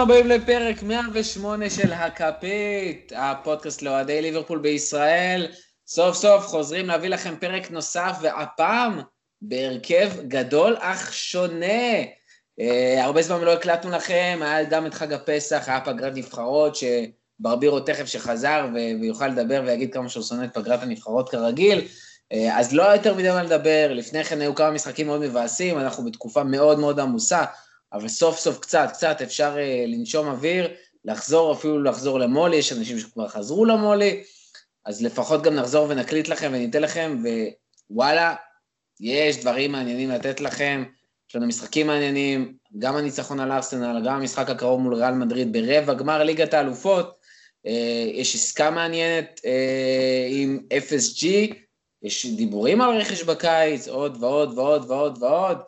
הבאים לפרק 108 של הכפית, הפודקאסט לאוהדי ליברפול בישראל. סוף סוף חוזרים להביא לכם פרק נוסף, והפעם בהרכב גדול אך שונה. Uh, הרבה זמן לא הקלטנו לכם, היה גם את חג הפסח, היה פגרת נבחרות, שברבירו תכף שחזר ויוכל לדבר ויגיד כמה שהוא שונא את פגרת הנבחרות כרגיל. Uh, אז לא יותר מדי מה לדבר, לפני כן היו כמה משחקים מאוד מבאסים, אנחנו בתקופה מאוד מאוד עמוסה. אבל סוף סוף קצת, קצת אפשר uh, לנשום אוויר, לחזור, אפילו לחזור למולי, יש אנשים שכבר חזרו למולי, אז לפחות גם נחזור ונקליט לכם וניתן לכם, ווואלה, יש דברים מעניינים לתת לכם, יש לנו משחקים מעניינים, גם הניצחון על ארסנל, גם המשחק הקרוב מול ריאל מדריד ברבע גמר ליגת האלופות, uh, יש עסקה מעניינת uh, עם FSG, יש דיבורים על רכש בקיץ, עוד ועוד ועוד ועוד ועוד.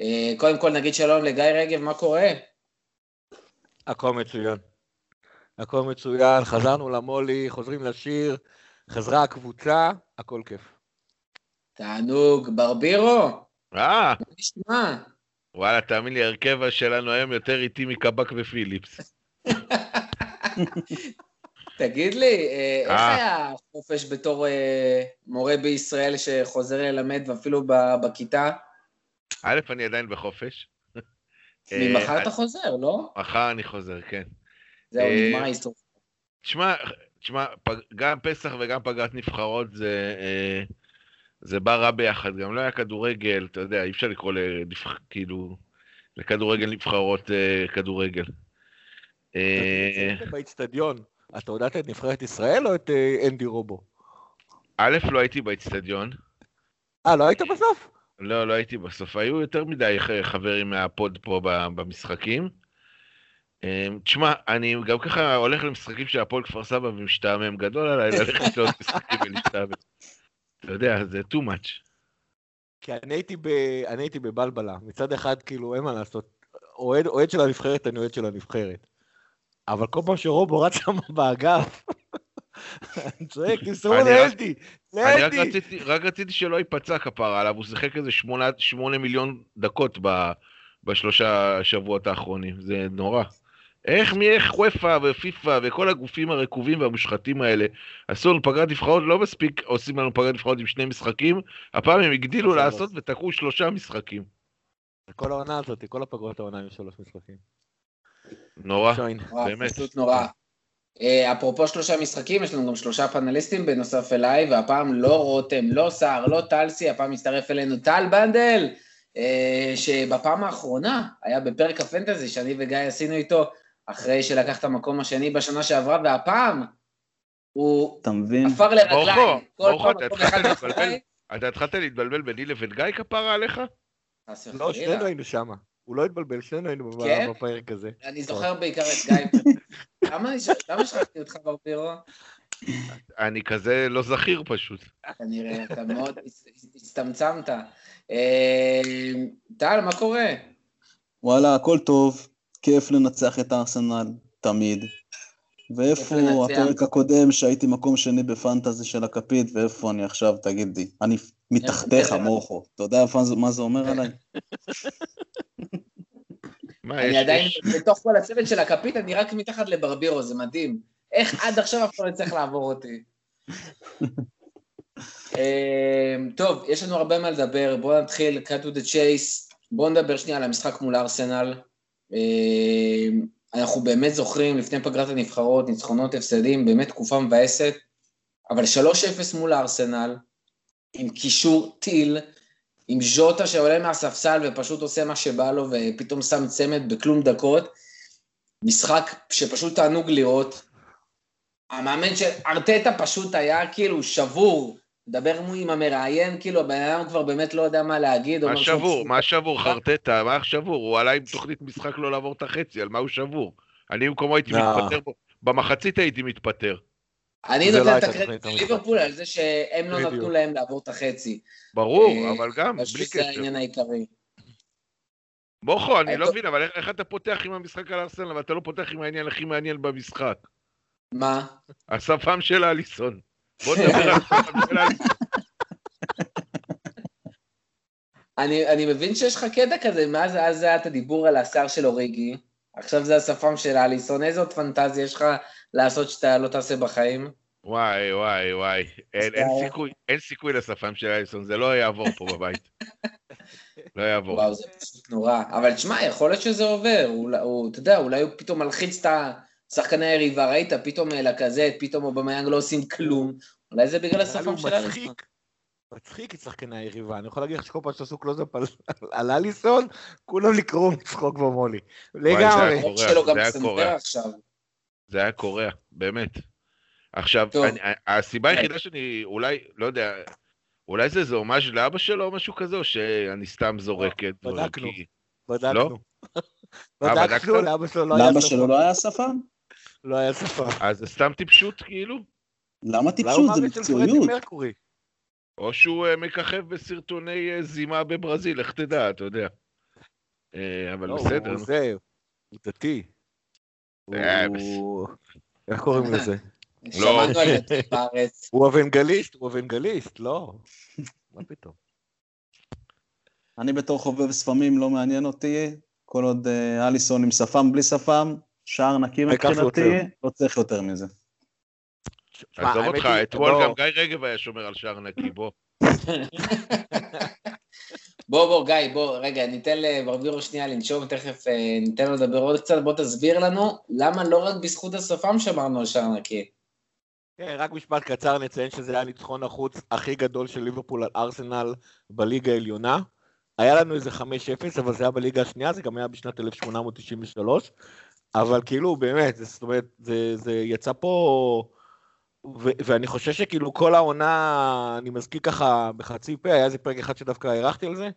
אה, קודם כל נגיד שלום לגיא רגב, מה קורה? הכל מצוין. הכל מצוין, חזרנו למולי, חוזרים לשיר, חזרה הקבוצה, הכל כיף. תענוג, ברבירו? אה. מה נשמע? וואלה, תאמין לי, ההרכב שלנו היום יותר איטי מקבק ופיליפס. תגיד לי, אה, איך אה. היה חופש בתור מורה בישראל שחוזר ללמד ואפילו בכיתה? א', אני עדיין בחופש. ממחר אה, אתה חוזר, לא? מחר אני חוזר, כן. זהו, אה, נגמר ההיסטוריה. תשמע, תשמע, גם פסח וגם פגרת נבחרות זה, אה, זה בא רע ביחד, גם לא היה כדורגל, אתה יודע, אי אפשר לקרוא לנבח... כאילו, לכדורגל נבחרות כדורגל. באיצטדיון, אתה הודעת את נבחרת ישראל או את אנדי רובו? א', לא הייתי באיצטדיון. אה, לא היית בסוף? לא, לא הייתי בסוף. היו יותר מדי חברים מהפוד פה במשחקים. אמ, תשמע, אני גם ככה הולך למשחקים של הפועל כפר סבא ומשתעמם. גדול עליי ללכת לעוד משחקים ולהשתעמם. אתה יודע, זה too much. כי אני הייתי, ב... אני הייתי בבלבלה. מצד אחד, כאילו, אין מה לעשות. אוהד, של הנבחרת, אני אוהד של הנבחרת. אבל כל פעם שרובו רץ שם באגף, אני צועק, תמסרו לאלדי, לאלדי. אני רק רציתי שלא ייפצע כפרה עליו, הוא שיחק איזה שמונה מיליון דקות בשלושה שבועות האחרונים, זה נורא. איך מי איך וופא ופיפא וכל הגופים הרקובים והמושחתים האלה עשו לנו פגרת נבחרות, לא מספיק עושים לנו פגרת נבחרות עם שני משחקים, הפעם הם הגדילו לעשות ותקעו שלושה משחקים. כל העונה הזאת, כל הפגרות העונה עם שלוש משחקים. נורא, באמת. פשוט נורא. אה, אפרופו שלושה משחקים, יש לנו גם שלושה פאנליסטים בנוסף אליי, והפעם לא רותם, לא סער, לא טלסי, הפעם מצטרף אלינו טל בנדל, אה, שבפעם האחרונה היה בפרק הפנטזי שאני וגיא עשינו איתו, אחרי שלקח את המקום השני בשנה שעברה, והפעם הוא עפר לרגליים. ברוכו, אתה התחלת להתבלבל ביני לבין גיא כפרה עליך? לא, שנינו היינו שמה. הוא לא התבלבל, שנינו היינו כן? בפרק הזה. אני זוכר בעיקר את גיא. למה שכחתי אותך ברבירו? אני כזה לא זכיר פשוט. כנראה, אתה מאוד הצטמצמת. אה, טל, מה קורה? וואלה, הכל טוב, כיף לנצח את הארסנל, תמיד. ואיפה הפרק הקודם שהייתי מקום שני בפנטזי של הכפית, ואיפה אני עכשיו, תגיד לי. אני מתחתיך, מורכו. אתה יודע מה זה אומר עליי? אני עדיין, בתוך כל הצוות של הכפית, אני רק מתחת לברבירו, זה מדהים. איך עד עכשיו אף אחד לא צריך לעבור אותי? אמ, טוב, יש לנו הרבה מה לדבר, בואו נתחיל, cut to the chase, בואו נדבר שנייה על המשחק מול ארסנל. אנחנו באמת זוכרים, לפני פגרת הנבחרות, ניצחונות, הפסדים, באמת תקופה מבאסת, אבל 3-0 מול ארסנל, עם קישור טיל, עם ז'וטה שעולה מהספסל ופשוט עושה מה שבא לו ופתאום שם צמד בכלום דקות. משחק שפשוט תענוג לראות. המאמן של ארטטה פשוט היה כאילו שבור. מדבר עם המראיין, כאילו הבן אדם כבר באמת לא יודע מה להגיד. מה שבור? מה שבור? חרטטה, מה שבור? הוא עלה עם תוכנית משחק לא לעבור את החצי, על מה הוא שבור? אני במקומו הייתי לא. מתפטר, במחצית הייתי מתפטר. אני נותן לא את הקרדיט לליברפול על זה שהם לא נתנו להם לעבור את החצי. ברור, אה, אבל גם, בלי קשר. זה העניין העיקרי. בוכו, אני לא מבין, אבל איך אתה פותח עם המשחק על ארסנל, ואתה לא פותח עם העניין הכי מעניין במשחק? מה? השפם של אליסון. בוא נדבר על. אני, אני מבין שיש לך קטע כזה, מאז אז היה את הדיבור על השיער של אוריגי, עכשיו זה השפם של אליסון, איזה עוד פנטזיה יש לך לעשות שאתה לא תעשה בחיים? וואי, וואי, וואי. אין, אין, סיכוי, אין סיכוי לשפם של אליסון, זה לא יעבור פה בבית. לא יעבור. וואו, זה פשוט נורא. אבל תשמע, יכול להיות שזה עובר. אתה יודע, אולי הוא פתאום מלחיץ את השחקני היריבה, ראית? פתאום לקזט, פתאום אובמיאנג לא עושים כלום. אולי זה בגלל השפם של אליסון. מצחיק את שחקני היריבה, אני יכול להגיד לך שכל פעם שעשו קלוזאפ על, על אליסון, כולם לקרוא מצחוק במולי. לגמרי. זה היה קורע, באמת. עכשיו, אני, הסיבה היחידה שאני אולי, לא יודע, אולי זה איזה הומאז' לאבא שלו או משהו כזה, או שאני סתם זורק את לא, בדקנו, בדקנו. לא? בדקנו, לאבא שלו לא היה שפם. לא היה? לא שפם. אז זה סתם טיפשות, כאילו? למה טיפשות? זה מקצועיות. או שהוא uh, מככב בסרטוני uh, זימה בברזיל, איך תדע, אתה יודע. Uh, אבל לא, בסדר. הוא זה, הוא דתי. איך קוראים לזה? לא. הוא אבנגליסט, הוא אבנגליסט, לא. מה פתאום? אני בתור חובב ספמים לא מעניין אותי, כל עוד אליסון עם שפם בלי שפם, שער נקי מבחינתי, לא צריך יותר מזה. עזוב אותך, אתמול גם גיא רגב היה שומר על שער נקי, בוא. בוא, בוא, גיא, בוא, רגע, ניתן לברבירו שנייה לנשום, תכף אה, ניתן לו לדבר עוד קצת, בוא תסביר לנו למה לא רק בזכות השפם שמרנו על שער נקי. כן, רק משפט קצר נציין שזה היה ניצחון החוץ הכי גדול של ליברפול על ארסנל בליגה העליונה. היה לנו איזה 5-0, אבל זה היה בליגה השנייה, זה גם היה בשנת 1893. אבל כאילו, באמת, זאת אומרת, זה, זה יצא פה... ו- ואני חושב שכאילו כל העונה, אני מזכיר ככה בחצי פה, היה איזה פרק אחד שדווקא הארכתי על זה,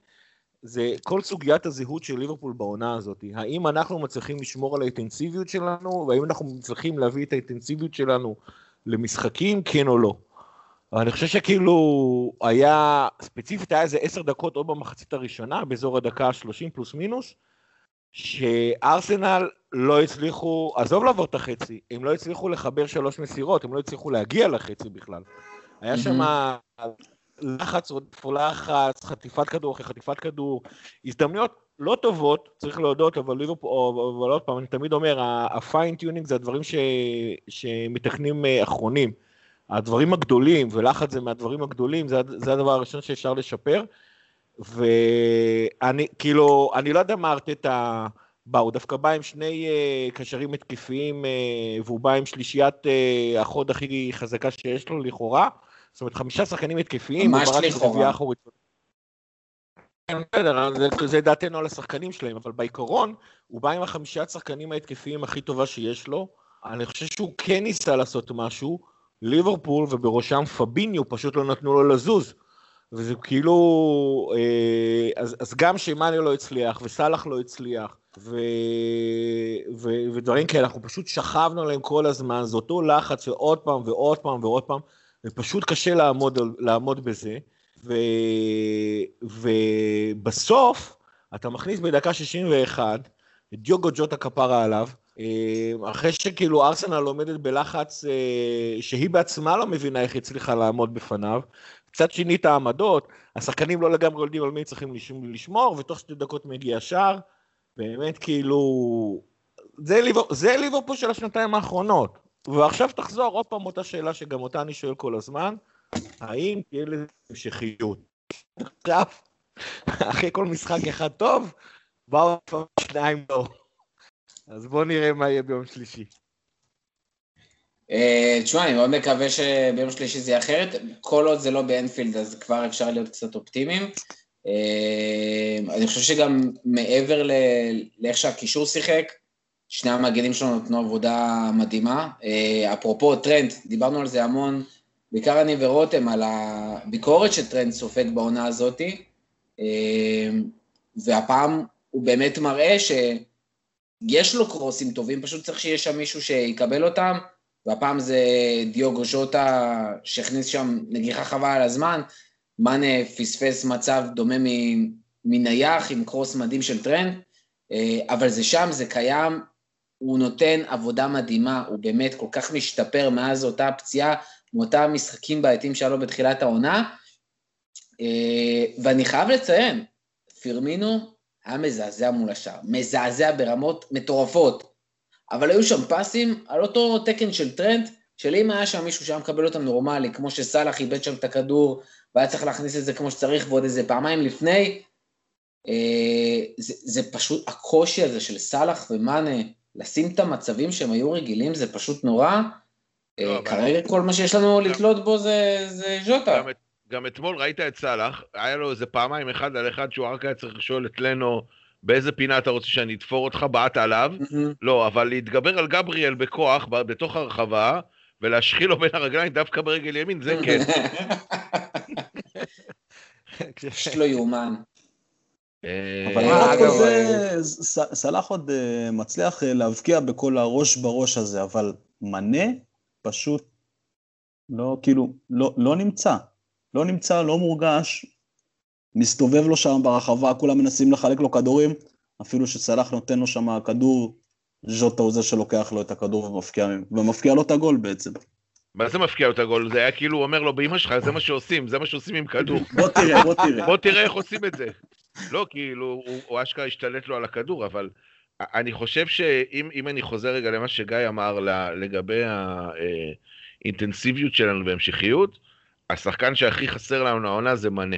זה כל סוגיית הזהות של ליברפול בעונה הזאת. האם אנחנו מצליחים לשמור על האינטנסיביות שלנו, והאם אנחנו מצליחים להביא את האינטנסיביות שלנו למשחקים, כן או לא. אני חושב שכאילו היה, ספציפית היה איזה עשר דקות או במחצית הראשונה, באזור הדקה ה-30 פלוס מינוס, שארסנל לא הצליחו, עזוב לעבור את החצי, הם לא הצליחו לחבר שלוש מסירות, הם לא הצליחו להגיע לחצי בכלל. היה שם לחץ, רודף לחץ, חטיפת כדור אחרי חטיפת כדור, הזדמנויות לא טובות, צריך להודות, אבל ליברפול, אבל עוד פעם, אני תמיד אומר, ה fine tuning זה הדברים ש, שמתקנים אה, אחרונים. הדברים הגדולים, ולחץ זה מהדברים הגדולים, זה, זה הדבר הראשון שאפשר לשפר. ואני, כאילו, אני לא יודע מה ארטטה בא, הוא דווקא בא עם שני uh, קשרים התקפיים, uh, והוא בא עם שלישיית uh, החוד הכי חזקה שיש לו, לכאורה. זאת אומרת, חמישה שחקנים התקפיים, ממש לכאורה. כן, בסדר, זה, זה דעתנו על השחקנים שלהם, אבל בעיקרון, הוא בא עם החמישה השחקנים ההתקפיים הכי טובה שיש לו. אני חושב שהוא כן ניסה לעשות משהו, ליברפול ובראשם פביניו פשוט לא נתנו לו לזוז. וזה כאילו, אה, אז, אז גם שמאניה לא הצליח, וסאלח לא הצליח, ו, ו, ודברים כאלה, אנחנו פשוט שכבנו עליהם כל הזמן, זה אותו לחץ ועוד פעם ועוד פעם ועוד פעם, ופשוט קשה לעמוד, לעמוד בזה, ו, ובסוף אתה מכניס בדקה 61 את דיוגו ג'וטה כפרה עליו, אה, אחרי שכאילו ארסנל עומדת בלחץ אה, שהיא בעצמה לא מבינה איך היא הצליחה לעמוד בפניו, קצת שינית העמדות, השחקנים לא לגמרי יודעים על מי צריכים לשמור, ותוך שתי דקות מגיע שער, באמת כאילו, זה, ליבור, זה ליברפול של השנתיים האחרונות. ועכשיו תחזור עוד פעם אותה שאלה שגם אותה אני שואל כל הזמן, האם תהיה לזה המשכיות? עכשיו, אחרי כל משחק אחד טוב, באו שניים לא. אז בואו נראה מה יהיה ביום שלישי. אה, תשמע, אני מאוד מקווה שביום שלישי זה יהיה אחרת. כל עוד זה לא באנפילד, אז כבר אפשר להיות קצת אופטימיים. אה, אני חושב שגם מעבר לאיך שהקישור שיחק, שני המגנים שלנו נתנו עבודה מדהימה. אה, אפרופו טרנד, דיברנו על זה המון, בעיקר אני ורותם, על הביקורת שטרנד סופג בעונה הזאתי, והפעם הוא באמת מראה שיש לו קרוסים טובים, פשוט צריך שיהיה שם מישהו שיקבל אותם. והפעם זה דיוגו ז'וטה שהכניס שם נגיחה חבל על הזמן, מאנה פספס מצב דומה מנייח עם קרוס מדהים של טרנד, אה, אבל זה שם, זה קיים, הוא נותן עבודה מדהימה, הוא באמת כל כך משתפר מאז אותה פציעה, מאותם משחקים בעייתיים שהיה לו בתחילת העונה, אה, ואני חייב לציין, פירמינו היה מזעזע מול השאר, מזעזע ברמות מטורפות. אבל היו שם פסים על אותו תקן של טרנד, של אם היה שם מישהו שהיה מקבל אותם נורמלי, כמו שסאלח איבד שם את הכדור, והיה צריך להכניס את זה כמו שצריך, ועוד איזה פעמיים לפני, אה, זה, זה פשוט, הקושי הזה של סאלח ומאנה, לשים את המצבים שהם היו רגילים, זה פשוט נורא. לא, אה, כרגע אבל... כל מה שיש לנו גם... לתלות בו זה, זה ז'וטה. גם, גם אתמול ראית את סאלח, היה לו איזה פעמיים אחד על אחד שהוא רק היה צריך לשאול את לנו, באיזה פינה אתה רוצה שאני אתפור אותך, בעט עליו. Mm-hmm. לא, אבל להתגבר על גבריאל בכוח, בתוך הרחבה, ולהשחיל לו בין הרגליים דווקא ברגל ימין, זה כן. פשוט לא יאומן. אה, אבל אגב, סלאח עוד אה, מצליח אה, להבקיע בכל הראש בראש הזה, אבל מנה פשוט לא, כאילו, לא, לא נמצא. לא נמצא, לא מורגש, מסתובב לו שם ברחבה, כולם מנסים לחלק לו כדורים, אפילו שסלאח נותן לו שם כדור, ז'וטה הוא זה שלוקח לו את הכדור ומפקיע, ומפקיע לו את הגול בעצם. מה זה מפקיע לו את הגול? זה היה כאילו, הוא אומר לו, באמא שלך, זה מה שעושים, זה מה שעושים עם כדור. בוא תראה, בוא תראה. בוא תראה איך עושים את זה. לא, כאילו, הוא, הוא אשכרה השתלט לו על הכדור, אבל אני חושב שאם אני חוזר רגע למה שגיא אמר לגבי האינטנסיביות שלנו והמשכיות, השחקן שהכי חסר לנו העונה זה מנה.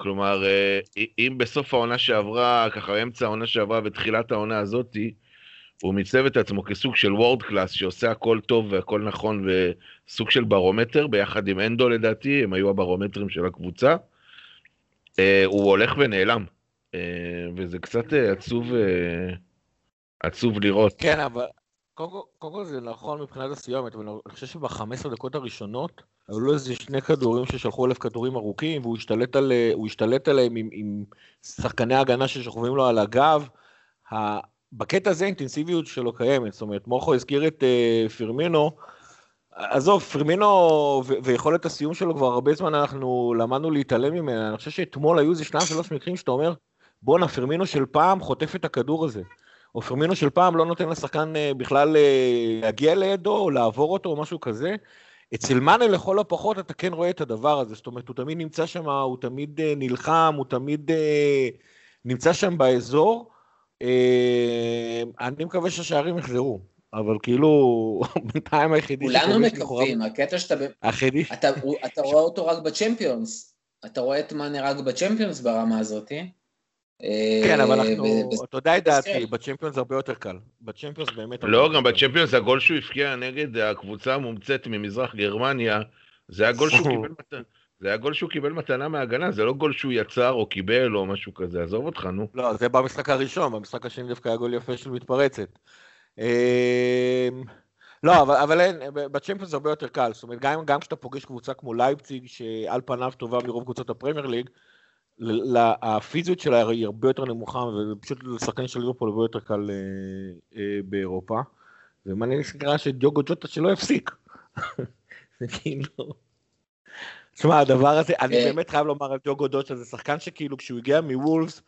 כלומר, אה, אם בסוף העונה שעברה, ככה אמצע העונה שעברה ותחילת העונה הזאתי, הוא מיצב את עצמו כסוג של וורד קלאס שעושה הכל טוב והכל נכון וסוג של ברומטר, ביחד עם אנדו לדעתי, הם היו הברומטרים של הקבוצה. אה, הוא הולך ונעלם, אה, וזה קצת עצוב, עצוב לראות. כן, אבל קודם כל זה נכון מבחינת הסיומת, אבל אני חושב שב-15 דקות הראשונות, היו לו איזה שני כדורים ששלחו אליו כדורים ארוכים, והוא השתלט, על, השתלט עליהם עם, עם שחקני הגנה ששוכבים לו על הגב. בקטע הזה האינטנסיביות שלו קיימת, זאת אומרת, מורכו הזכיר את uh, פירמינו, עזוב, פרמינו ו- ויכולת הסיום שלו כבר הרבה זמן אנחנו למדנו להתעלם ממנה, אני חושב שאתמול היו איזה שניים שלוש מקרים שאתה אומר, בואנה, פרמינו של פעם חוטף את הכדור הזה. או פרמינו של פעם לא נותן לשחקן uh, בכלל uh, להגיע לידו, או לעבור אותו, או משהו כזה. אצל מאנה לכל הפחות אתה כן רואה את הדבר הזה, זאת אומרת, הוא תמיד נמצא שם, הוא תמיד uh, נלחם, הוא תמיד נמצא שם באזור. אני מקווה שהשערים יחזרו, אבל כאילו, בינתיים היחידי... כולנו מקווים, הקטע שאתה... היחידי... אתה, אתה רואה אותו רק בצ'מפיונס. אתה רואה את מאנה רק בצ'מפיונס ברמה הזאתי. כן, אבל אנחנו, אתה יודע את דעתי, בצ'מפיונס הרבה יותר קל. בצ'מפיונס באמת... לא, גם בצ'מפיונס הגול שהוא הבקיע נגד הקבוצה המומצאת ממזרח גרמניה, זה היה גול שהוא קיבל מתנה. זה היה גול שהוא קיבל מתנה מהגנה, זה לא גול שהוא יצר או קיבל או משהו כזה, עזוב אותך, נו. לא, זה במשחק הראשון, במשחק השני דווקא היה גול יפה של מתפרצת. אמ, לא, אבל, אבל אין, בצ'מפיונס זה הרבה יותר קל, זאת אומרת, גם, גם כשאתה פוגש קבוצה כמו לייפציג, שעל פניו טובה מרוב קבוצות הפרמייר ליג, הפיזיות שלה היא הרבה יותר נמוכה, ופשוט לשחקן של ליברפול הרבה יותר קל אה, אה, באירופה. ומעניין לי שדיוגו ג'וטה שלא יפסיק. זה כאילו... תשמע, הדבר הזה, אני אה. באמת חייב לומר על דיוגו ג'וטה, זה שחקן שכאילו כשהוא הגיע מוולפס,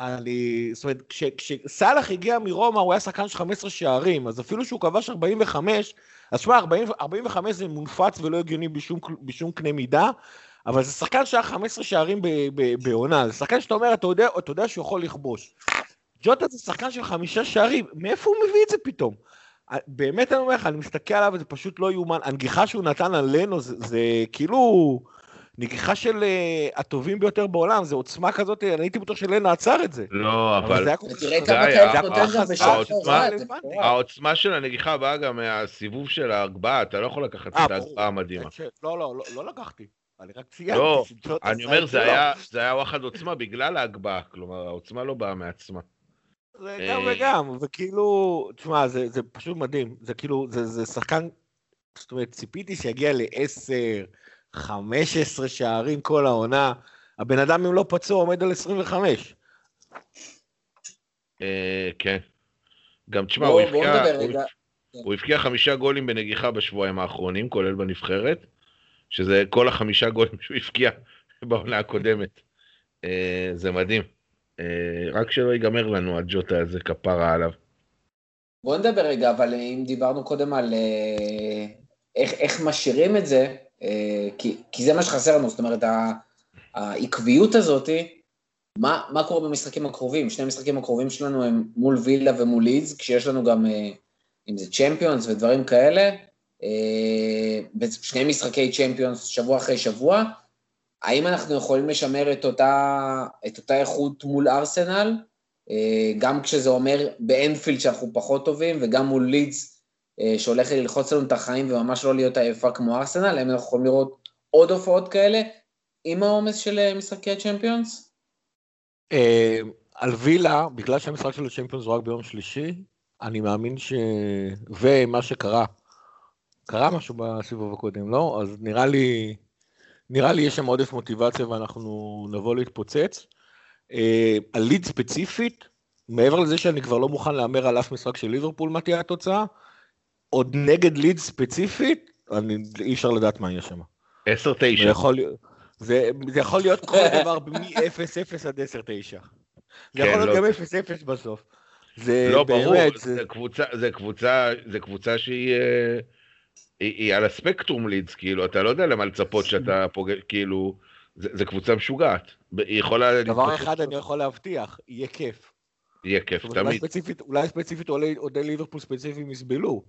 אני, זאת אומרת, כשסאלח הגיע מרומא הוא היה שחקן של 15 שערים, אז אפילו שהוא כבש 45, אז שמע, 45 זה מונפץ ולא הגיוני בשום, בשום קנה מידה, אבל זה שחקן שהיה 15 שערים בעונה, זה שחקן שאתה אומר, אתה יודע, אתה יודע שהוא יכול לכבוש. ג'וטה זה שחקן של חמישה שערים, מאיפה הוא מביא את זה פתאום? באמת אני אומר לך, אני מסתכל עליו וזה פשוט לא יאומן. הנגיחה שהוא נתן על לנו זה, זה כאילו נגיחה של uh, הטובים ביותר בעולם, זה עוצמה כזאת, אני הייתי בטוח שלנו עצר את זה. לא, אבל... זה היה כל כך... העוצמה של הנגיחה באה גם מהסיבוב של ההגבהה, אתה לא יכול לקחת את אה, ההגבהה המדהימה. לא, לא, לא לקחתי. אני רק ציינתי. לא, אני אומר, זה היה, זה היה וואחד עוצמה בגלל ההגבהה, כלומר, העוצמה לא באה מעצמה. זה גם אה, וגם, וכאילו, תשמע, זה, זה פשוט מדהים, זה כאילו, זה, זה שחקן, זאת אומרת, ציפיתי שיגיע ל-10, 15 שערים כל העונה, הבן אדם אם לא פצוע עומד על 25. אה, כן. גם תשמע, הוא הבקיע חמישה גולים בנגיחה בשבועיים האחרונים, כולל בנבחרת. שזה כל החמישה גולים שהוא הפקיע בעונה הקודמת. אה, זה מדהים. אה, רק שלא ייגמר לנו הג'וטה הזה, כפרה עליו. בוא נדבר רגע, אבל אם דיברנו קודם על אה, איך, איך משאירים את זה, כי, כי זה מה שחסר לנו, זאת אומרת, העקביות הזאתי, מה, מה קורה במשחקים הקרובים? שני המשחקים הקרובים שלנו הם מול וילדה ומול לידס, כשיש לנו גם, אם זה צ'מפיונס ודברים כאלה, שני משחקי צ'מפיונס שבוע אחרי שבוע, האם אנחנו יכולים לשמר את אותה, את אותה איכות מול ארסנל, אה, גם כשזה אומר באנפילד שאנחנו פחות טובים, וגם מול לידס שהולך ללחוץ לנו את החיים וממש לא להיות עייפה כמו ארסנל, האם אנחנו יכולים לראות עוד הופעות כאלה עם העומס של משחקי הצ'מפיונס? אה, על וילה, בגלל שהמשחק של הצ'מפיונס הוא רק ביום שלישי, אני מאמין ש... ומה שקרה, קרה משהו בסיבוב הקודם, לא? אז נראה לי, נראה לי יש שם עודף מוטיבציה ואנחנו נבוא להתפוצץ. אה, על ליד ספציפית, מעבר לזה שאני כבר לא מוכן להמר על אף משחק של ליברפול מה תהיה התוצאה, עוד נגד ליד ספציפית, אני, אי אפשר לדעת מה יהיה שם. 10-9. זה, זה יכול להיות כל דבר מ-0-0 עד 10-9. זה כן, יכול להיות לא... גם 0-0 בסוף. זה לא, באמת, ברור, זה... זה, קבוצה, זה, קבוצה, זה קבוצה שהיא אה, היא, היא על הספקטרום לידס, כאילו, אתה לא יודע למה לצפות שאתה פוגש, כאילו, זה, זה קבוצה משוגעת. היא יכולה... דבר אחד אני יכול להבטיח, יהיה כיף. יהיה כיף, תמיד. אולי ספציפית, אולי ספציפית אוהדי ליברפול ספציפיים יסבלו,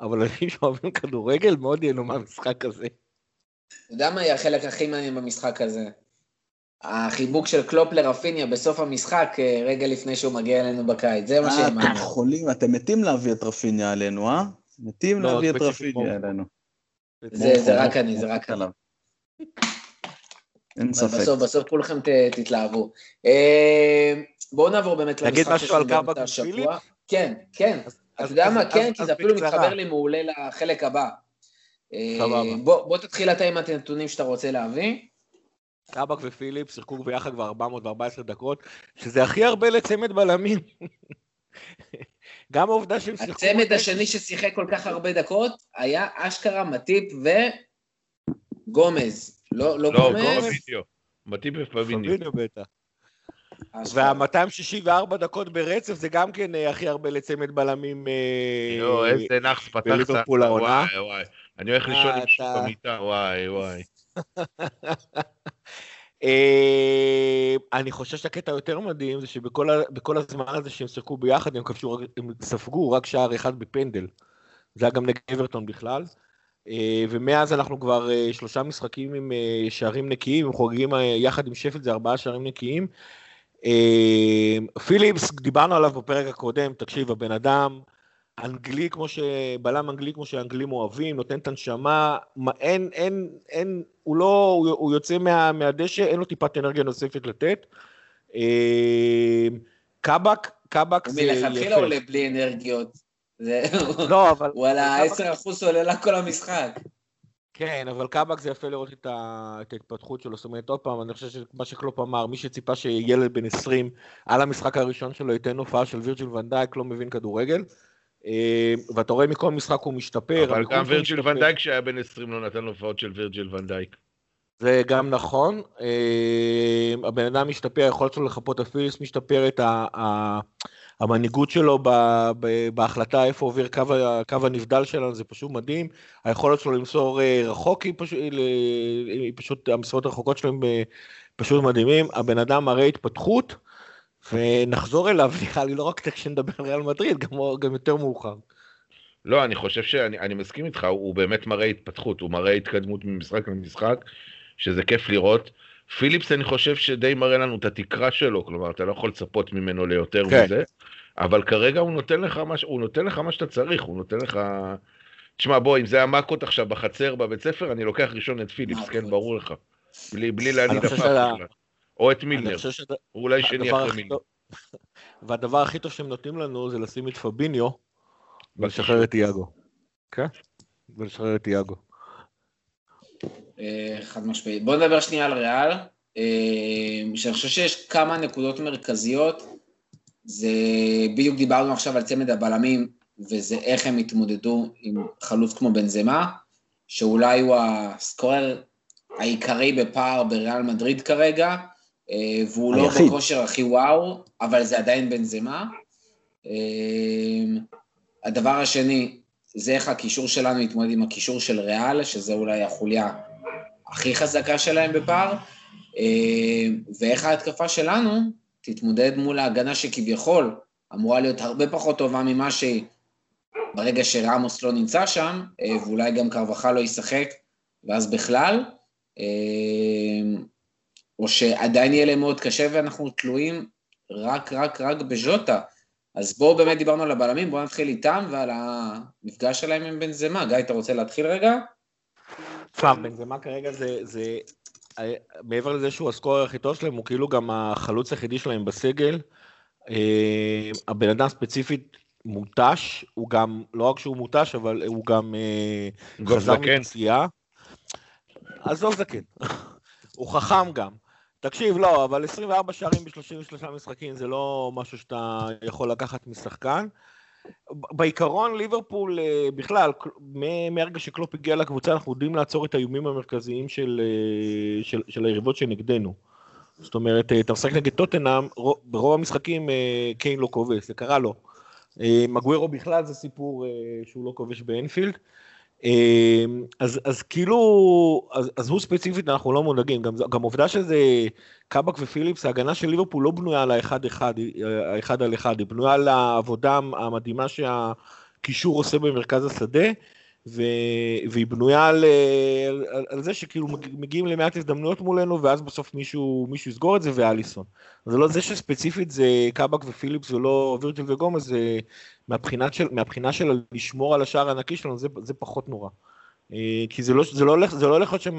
אבל אנשים שאוהבים כדורגל מאוד ייהנו מהמשחק הזה. אתה יודע מה יהיה החלק הכי מעניין במשחק הזה? החיבוק של קלופ לרפיניה בסוף המשחק, אה, רגע לפני שהוא מגיע אלינו בקיץ, זה מה שיהיה מעניין. אתם חולים, אתם מתים להביא את רפיניה עלינו, אה? מתים לא, להביא את רפיניה עלינו. זה רק אני, זה רק אני. אין ספק. בסוף, בסוף כולכם תתלהבו. אה, בואו נעבור באמת למשחק של קרבק השבוע. כן, כן. אתה יודע מה? כן, כי זה אפילו מתחבר לי מעולה לחלק הבא. סבבה. אה, בוא, בוא תתחיל אתה עם הנתונים שאתה רוצה להביא. קאבק ופיליפ שיחקו ביחד כבר 414 דקות, שזה הכי הרבה לצמד בלמים. גם העובדה שהם שיחקו... הצמד השני ששיחק כל כך הרבה דקות היה אשכרה מטיפ וגומז. לא, לא, לא גומז? לא, מטיפ ופביניו. פביניו בטח. וה-264 דקות ברצף זה גם כן אה, הכי הרבה לצמד בלמים יואו, איזה נאחס פתחת. בליברפול העונה. וואי, וואי. אני הולך לישון עם שוק במיטה, וואי, וואי. אה, אני חושב שהקטע היותר מדהים זה שבכל הזמן הזה שהם שיחקו ביחד, הם כבשו, הם ספגו רק שער אחד בפנדל. זה היה גם נגד אברטון בכלל. אה, ומאז אנחנו כבר אה, שלושה משחקים עם שערים נקיים, הם חוגגים יחד עם שפט, זה ארבעה שערים נקיים. פיליפס, דיברנו עליו בפרק הקודם, תקשיב, הבן אדם, אנגלי כמו ש... בלם אנגלי כמו שהאנגלים אוהבים, נותן את הנשמה, אין, אין, אין, הוא לא, הוא, הוא יוצא מה, מהדשא, אין לו טיפת אנרגיה נוספת לתת. אה, קאבק, קאבק זה יפה. מלכתחילה עולה בלי אנרגיות. לא, אבל... ה-10% הוא עולה לה כל המשחק. כן, אבל קאבק זה יפה לראות את, ה... את ההתפתחות שלו. זאת אומרת, עוד פעם, אני חושב שמה שקלופ אמר, מי שציפה שילד בן 20 על המשחק הראשון שלו ייתן הופעה של וירג'יל ונדייק, לא מבין כדורגל. אה, ואתה רואה מכל משחק הוא משתפר. אבל גם וירג'יל ונדייק שהיה בן 20 לא נתן הופעות של וירג'יל ונדייק. זה גם נכון, אה, הבן אדם משתפר, היכולת שלו לחפות על פיליפס משתפרת, המנהיגות שלו בהחלטה איפה עובר קו, הנבדל שלנו, זה פשוט מדהים, היכולת שלו למסור אה, רחוק היא פשוט, היא פשוט המסירות הרחוקות שלו הם פשוט מדהימים, הבן אדם מראה התפתחות, ונחזור אליו, נראה לי לא רק כשנדבר על ריאל מדריד, גם, גם יותר מאוחר. לא, אני חושב שאני מסכים איתך, הוא באמת מראה התפתחות, הוא מראה התקדמות ממשחק למשחק, שזה כיף לראות. פיליפס, אני חושב שדי מראה לנו את התקרה שלו, כלומר, אתה לא יכול לצפות ממנו ליותר כן. מזה, אבל כרגע הוא נותן לך מה, הוא נותן לך מה שאתה צריך, הוא נותן לך... תשמע, בוא, אם זה המאקות עכשיו בחצר בבית ספר, אני לוקח ראשון את פיליפס, כן, ברור לך. בלי, בלי להניד בכלל. או את מילנר, הוא אולי שני אחרי מילנר. והדבר הכי טוב שהם נותנים לנו זה לשים את פביניו ולשחרר את יאגו. כן? ולשחרר את יאגו. אה, חד משמעית. בוא נדבר שנייה על ריאל. אה, שאני חושב שיש כמה נקודות מרכזיות. זה, בדיוק דיברנו עכשיו על צמד הבלמים, וזה איך הם התמודדו עם חלוץ כמו בנזמה, שאולי הוא הסקורר העיקרי בפער בריאל מדריד כרגע, אה, והוא לא בכושר הכי וואו, אבל זה עדיין בנזמה. אה, הדבר השני, זה איך הקישור שלנו יתמודד עם הקישור של ריאל, שזה אולי החוליה הכי חזקה שלהם בפער. ואיך ההתקפה שלנו תתמודד מול ההגנה שכביכול אמורה להיות הרבה פחות טובה ממה שהיא ברגע שרמוס לא נמצא שם, ואולי גם קרבחה לא ישחק, ואז בכלל, או שעדיין יהיה להם מאוד קשה ואנחנו תלויים רק, רק, רק בז'וטה. אז בואו באמת דיברנו על הבלמים, בואו נתחיל איתם ועל המפגש שלהם עם בנזמה. גיא, אתה רוצה להתחיל רגע? תשמע, בנזמה כרגע זה, זה, מעבר לזה שהוא הסקורר הכי טוב שלהם, הוא כאילו גם החלוץ היחידי שלהם בסגל. אה, הבן אדם ספציפית מותש, הוא גם, לא רק שהוא מותש, אבל הוא גם אה, חזר מפציעה. עזוב זקן, הוא חכם גם. תקשיב, לא, אבל 24 שערים ב-33 משחקים זה לא משהו שאתה יכול לקחת משחקן. בעיקרון ליברפול אה, בכלל, מהרגע שקלופ הגיע לקבוצה אנחנו יודעים לעצור את האיומים המרכזיים של, אה, של, של היריבות שנגדנו. זאת אומרת, אה, אתה משחק נגד טוטנאם, ברוב המשחקים קיין לא כובש, זה קרה לו. מגוורו בכלל זה סיפור שהוא לא כובש באנפילד. אמ, אז, אז כאילו, אז, אז הוא ספציפית, אנחנו לא מודאגים, גם, גם עובדה שזה קאבק ופיליפס, ההגנה של ליברפול לא בנויה על האחד אחד, האחד על אחד, היא בנויה על העבודה המדהימה שהקישור עושה במרכז השדה, ו, והיא בנויה על, על, על, זה שכאילו מגיעים למעט הזדמנויות מולנו, ואז בסוף מישהו, מישהו יסגור את זה, ואליסון. זה לא זה שספציפית זה קאבק ופיליפס ולא וירטל וגומז, זה של, מהבחינה של לשמור על השער הנקי שלנו, זה, זה פחות נורא. אה, כי זה לא, זה לא הולך, זה לא הולך להיות שם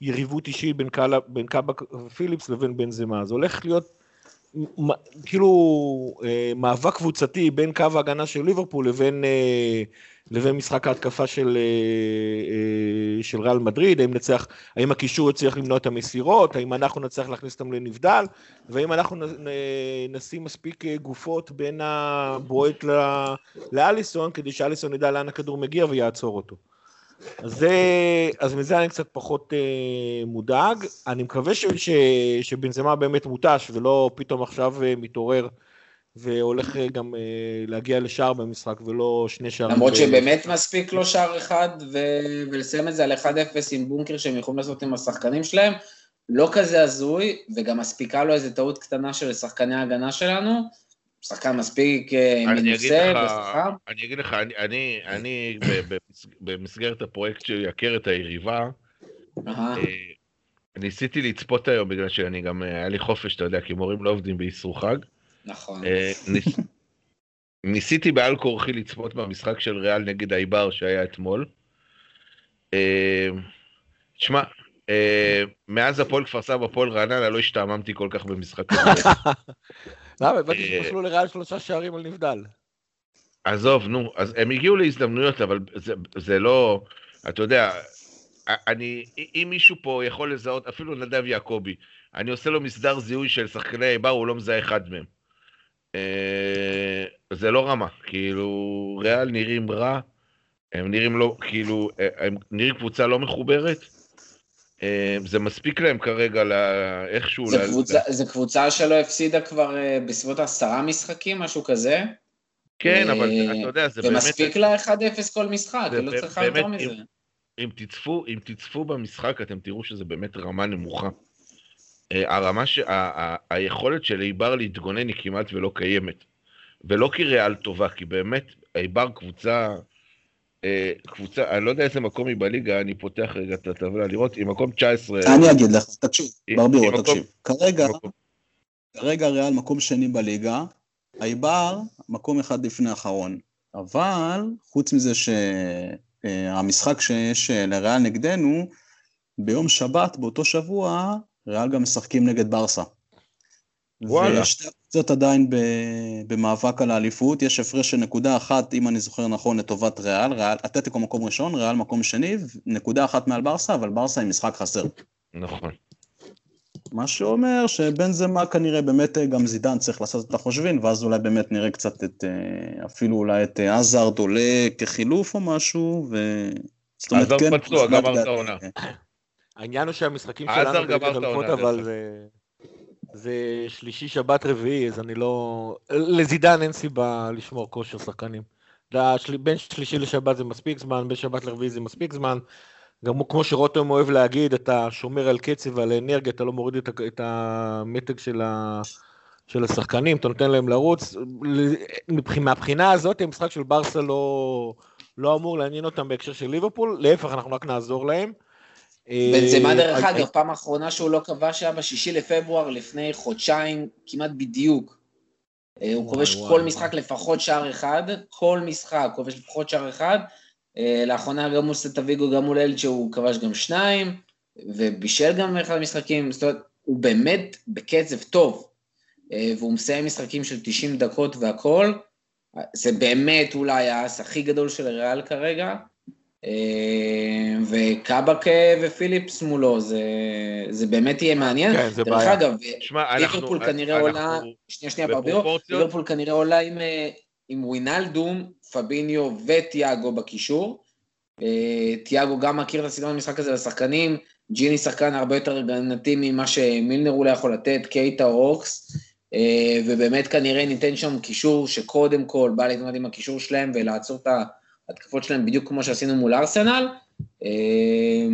יריבות אישית בין, קאלה, בין קאבק ופיליפס לבין בן זמה, זה הולך להיות כאילו אה, מאבק קבוצתי בין קו ההגנה של ליברפול לבין, אה, לבין משחק ההתקפה של, של ריאל מדריד, האם נצליח, האם הקישור יצליח למנוע את המסירות, האם אנחנו נצליח להכניס אותם לנבדל, והאם אנחנו נשים מספיק גופות בין הבועט לאליסון, כדי שאליסון ידע לאן הכדור מגיע ויעצור אותו. אז, זה, אז מזה אני קצת פחות אה, מודאג. אני מקווה ש, ש, שבנזמה באמת מותש ולא פתאום עכשיו אה, מתעורר והולך אה, גם אה, להגיע לשער במשחק ולא שני שערים. למרות ב... שבאמת מספיק לו שער אחד ו... ולסיים את זה על 1-0 עם בונקר שהם יכולים לעשות עם השחקנים שלהם. לא כזה הזוי, וגם מספיקה לו איזה טעות קטנה של שחקני ההגנה שלנו. שחקן מספיק אה, מנוסה. אני אגיד לך, אני, אני, אני במסגרת הפרויקט של יכר את היריבה, ניסיתי לצפות היום בגלל שאני גם, היה לי חופש, אתה יודע, כי מורים לא עובדים באיסור חג. נכון. ניס, ניסיתי בעל כורחי לצפות במשחק של ריאל נגד אייבר שהיה אתמול. תשמע, מאז הפועל כפר סבא, הפועל רעננה, לא השתעממתי כל כך במשחק הזה. למה? הבנתי שפסלו לריאל שלושה שערים על נבדל. עזוב, נו, אז הם הגיעו להזדמנויות, אבל זה, זה לא, אתה יודע, אני, אם מישהו פה יכול לזהות, אפילו נדב יעקבי, אני עושה לו מסדר זיהוי של שחקני בר, הוא לא מזהה אחד מהם. אה, זה לא רמה, כאילו, ריאל נראים רע, הם נראים לא, כאילו, הם נראים קבוצה לא מחוברת, אה, זה מספיק להם כרגע לאיכשהו... זה, קבוצה, לה... זה קבוצה שלא הפסידה כבר אה, בסביבות עשרה משחקים, משהו כזה. כן, אבל אה, אתה יודע, זה באמת... ומספיק לה 1-0 כל משחק, היא לא צריכה יותר מזה. אם, אם, תצפו, אם תצפו במשחק, אתם תראו שזה באמת רמה נמוכה. הרמה ש... ה, ה, היכולת של איבר להתגונן היא כמעט ולא קיימת. ולא כי ריאל טובה, כי באמת, איבר קבוצה... אה, קבוצה, אני לא יודע איזה מקום היא בליגה, אני פותח רגע את הטבלה לראות, היא מקום 19. אני אגיד לך, תקשיב, ברבירו, תקשיב. כרגע, כרגע ריאל מקום שני בליגה, אייבר מקום אחד לפני האחרון. אבל, חוץ מזה שהמשחק שיש לריאל נגדנו, ביום שבת, באותו שבוע, ריאל גם משחקים נגד ברסה. וואלה. ושתי הקבוצות עדיין במאבק על האליפות, יש הפרש של נקודה אחת, אם אני זוכר נכון, לטובת ריאל, ריאל, אתלטיקו מקום ראשון, ריאל מקום שני, נקודה אחת מעל ברסה, אבל ברסה עם משחק חסר. נכון. מה שאומר שבן זמה כנראה באמת אה, גם זידן צריך לעשות את החושבים, ואז אולי באמת נראה קצת את, אה, אפילו אולי את אה, עזארד עולה כחילוף או משהו, ו... זאת אומרת, כן... עזארד פצוע, גמר את העונה. העניין הוא שהמשחקים שלנו גמר אבל זה... זה שלישי, שבת, רביעי, אז אני לא... לזידן אין סיבה לשמור כושר שחקנים. בין שלישי לשבת זה מספיק זמן, בין שבת לרביעי זה מספיק זמן. גם כמו שרותם אוהב להגיד, אתה שומר על קצב ועל אנרגיה, אתה לא מוריד את, את המתג של, ה, של השחקנים, אתה נותן להם לרוץ. מהבחינה הזאת, המשחק של ברסה לא, לא אמור לעניין אותם בהקשר של ליברפול, להפך, אנחנו רק נעזור להם. בנזמה אה, דרך אה, אגב, פעם אחרונה שהוא לא כבש היה בשישי לפברואר לפני חודשיים, כמעט בדיוק. אה, הוא כובש כל. משחק לפחות שער אחד, כל משחק כובש לפחות שער אחד. אה, לאחרונה גם מול סטה ויגו, גם מול אלג'ה הוא כבש גם שניים, ובישל גם באחד המשחקים, זאת אומרת, הוא באמת בקצב טוב, והוא מסיים משחקים של 90 דקות והכל. זה באמת אולי האס הכי גדול של ריאל כרגע. אה, וקאבק אה, ופיליפס מולו, זה, זה באמת יהיה מעניין. כן, זה דרך בעיה. אגב, שמע, אנחנו... ליברפול כנראה אנחנו- עולה, שנייה שנייה ברבירו, ליברפול כנראה עולה עם, אה, עם ווינלדום, פביניו וטיאגו בקישור. טיאגו גם מכיר את הסגנון המשחק הזה לשחקנים, ג'יני שחקן הרבה יותר הגנתי ממה שמילנר אולי יכול לתת, קייטה או אוקס, אה, ובאמת כנראה ניתן שם קישור שקודם כל בא להתמודד עם הקישור שלהם ולעצור את ההתקפות שלהם בדיוק כמו שעשינו מול ארסנל. אה,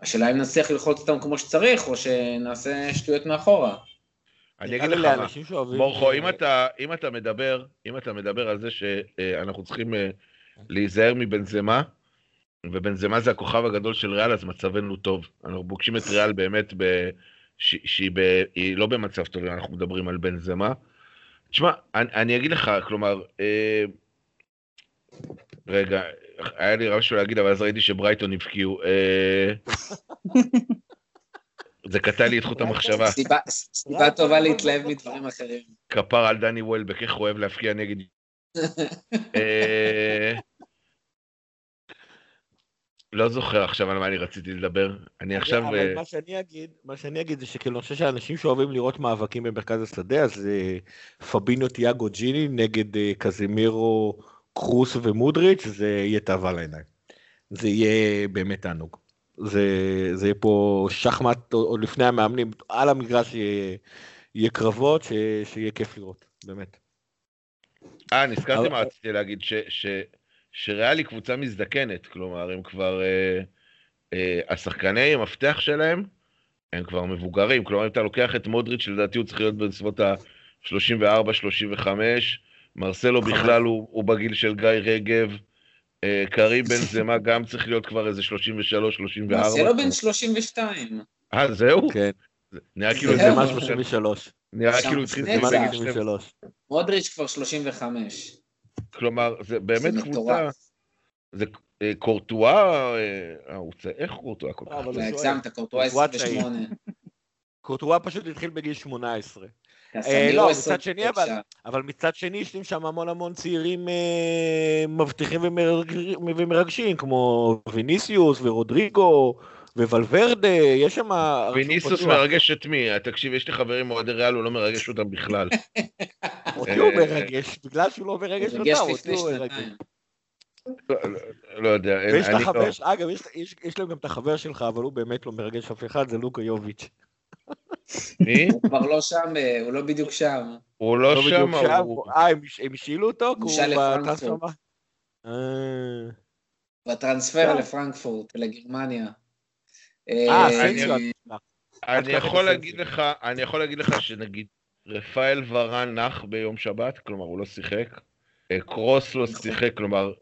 השאלה אם נצליח ללחוץ אותם כמו שצריך, או שנעשה שטויות מאחורה. אני אגיד לך מה. מורכו, אם אה, אתה, אם אתה מדבר, אם אתה מדבר על זה שאנחנו צריכים אה, להיזהר מבנזמה, ובנזמה זה הכוכב הגדול של ריאל, אז מצבנו טוב. אנחנו פוגשים את ריאל באמת, ב, ש, שהיא ב, לא במצב טוב, אנחנו מדברים על בנזמה. תשמע, אני, אני אגיד לך, כלומר, אה, רגע, היה לי משהו להגיד, אבל אז ראיתי שברייטון הבקיעו. אה, זה קטע לי את חוט המחשבה. סיבה- טובה להתלהב מדברים אחרים. כפר על דני וולבק, איך הוא אוהב להפקיע נגד... אה, לא זוכר עכשיו על מה אני רציתי לדבר. אני עכשיו... אבל אה, מה שאני אגיד, מה שאני אגיד זה שכאילו אני חושב שאנשים שאוהבים לראות מאבקים במרכז השדה, אז פבינו תיאגו ג'יני נגד קזימירו, קרוס ומודריץ', זה יהיה תאווה לעיניים. זה יהיה באמת תענוג. זה, זה יהיה פה שחמט עוד לפני המאמנים, על המגרש יהיה, יהיה קרבות ש, שיהיה כיף לראות, באמת. אה, נזכרתי אבל- מה רציתי להגיד, ש- ש- שריאל היא קבוצה מזדקנת, כלומר, הם כבר... אה, אה, השחקני המפתח שלהם, הם כבר מבוגרים, כלומר, אם אתה לוקח את מודריץ', שלדעתי הוא צריך להיות בסביבות ה-34-35, מרסלו חמש. בכלל הוא, הוא בגיל של גיא רגב, קרים בן זמה גם צריך להיות כבר איזה 33-34. מרסלו בן 32. אה, זהו? כן, נראה כאילו. זה מה משהו 33. נראה כאילו התחיל. 12. 33. מודריץ' כבר 35. כלומר, זה באמת זה קבוצה... זה אה, קורטואה, אה, הוא איך קורטואה כל כך? הגזמת, קורטואה קורטואה צעיר. 28. קורטואה פשוט התחיל בגיל 18. קסמירו לא, 29. מצד שני, אבל- אבל מצד שני יש להם שם המון המון צעירים אה, מבטיחים ומרגשים, ומרגשים, כמו ויניסיוס ורודריגו וולברדה, יש שם... ויניסוס פתוח. מרגש את מי? תקשיב, יש לי חברים אוהדי ריאל, הוא לא מרגש אותם בכלל. אותי הוא אה, מרגש, בגלל שהוא לא מרגש אותם, אותי הוא מרגש. לא- לא- לא יודע, אין- ויש את אני החבר, לא... אגב, יש להם גם את החבר שלך, אבל הוא באמת לא מרגש אף אחד, זה לוקה יוביץ'. מי? הוא כבר לא שם, אה, הוא לא בדיוק שם. הוא לא לא שם, הוא... אה, הם הש- הם השאילו אותו? הוא הושאל לפרנקפורט. אה, בטרנספר לא. לפרנקפורט, לגרמניה. אה, אני- סנסיו. אני יכול. להגיד לך, אני יכול להגיד לך שנגיד רפאל ורן נח ביום שבת, כלומר הוא לא שיחק, אה, קרוס לא נכון. שיחק, כלומר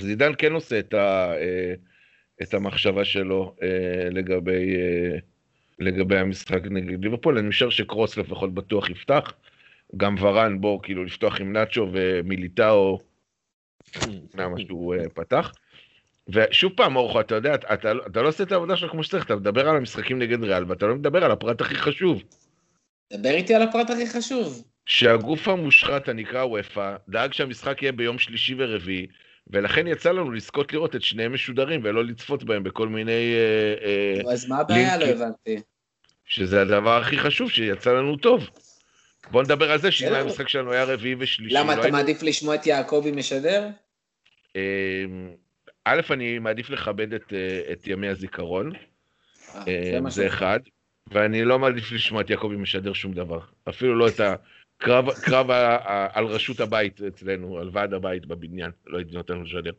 זידן כן עושה את, אה, המחשבה שלו אה, לגבי, אה, לגבי המשחק נגד ליברפול, אני משער שקרוס לפחות בטוח יפתח, גם ורן בו כאילו לפתוח עם נאצ'ו ומיליטאו, למה שהוא אה, פתח. ושוב פעם, אורחו, אתה יודע, אתה, אתה, אתה לא עושה את העבודה שלך כמו שצריך, אתה מדבר על המשחקים נגד ריאל, ואתה לא מדבר על הפרט הכי חשוב. דבר איתי על הפרט הכי חשוב. שהגוף המושחת הנקרא וופא דאג שהמשחק יהיה ביום שלישי ורביעי, ולכן יצא לנו לזכות לראות את שניהם משודרים ולא לצפות בהם בכל מיני... אה, אה, אז מה הבעיה? לא. הבנתי. שזה הדבר הכי חשוב שיצא לנו טוב. בוא נדבר על זה שאם. המשחק שלנו היה רביעי ושלישי. למה לא אתה מעדיף לשמוע את יעקבי משדר? אה, א', אני מעדיף לכבד את, אה, ימי הזיכרון, זה ש- אחד, ואני לא מעדיף לשמוע את יעקבי משדר שום דבר. אפילו לא את הקרב קרב ה- ה- על רשות הבית אצלנו, על ועד הבית בבניין, לא הייתי נותן לו לשדר.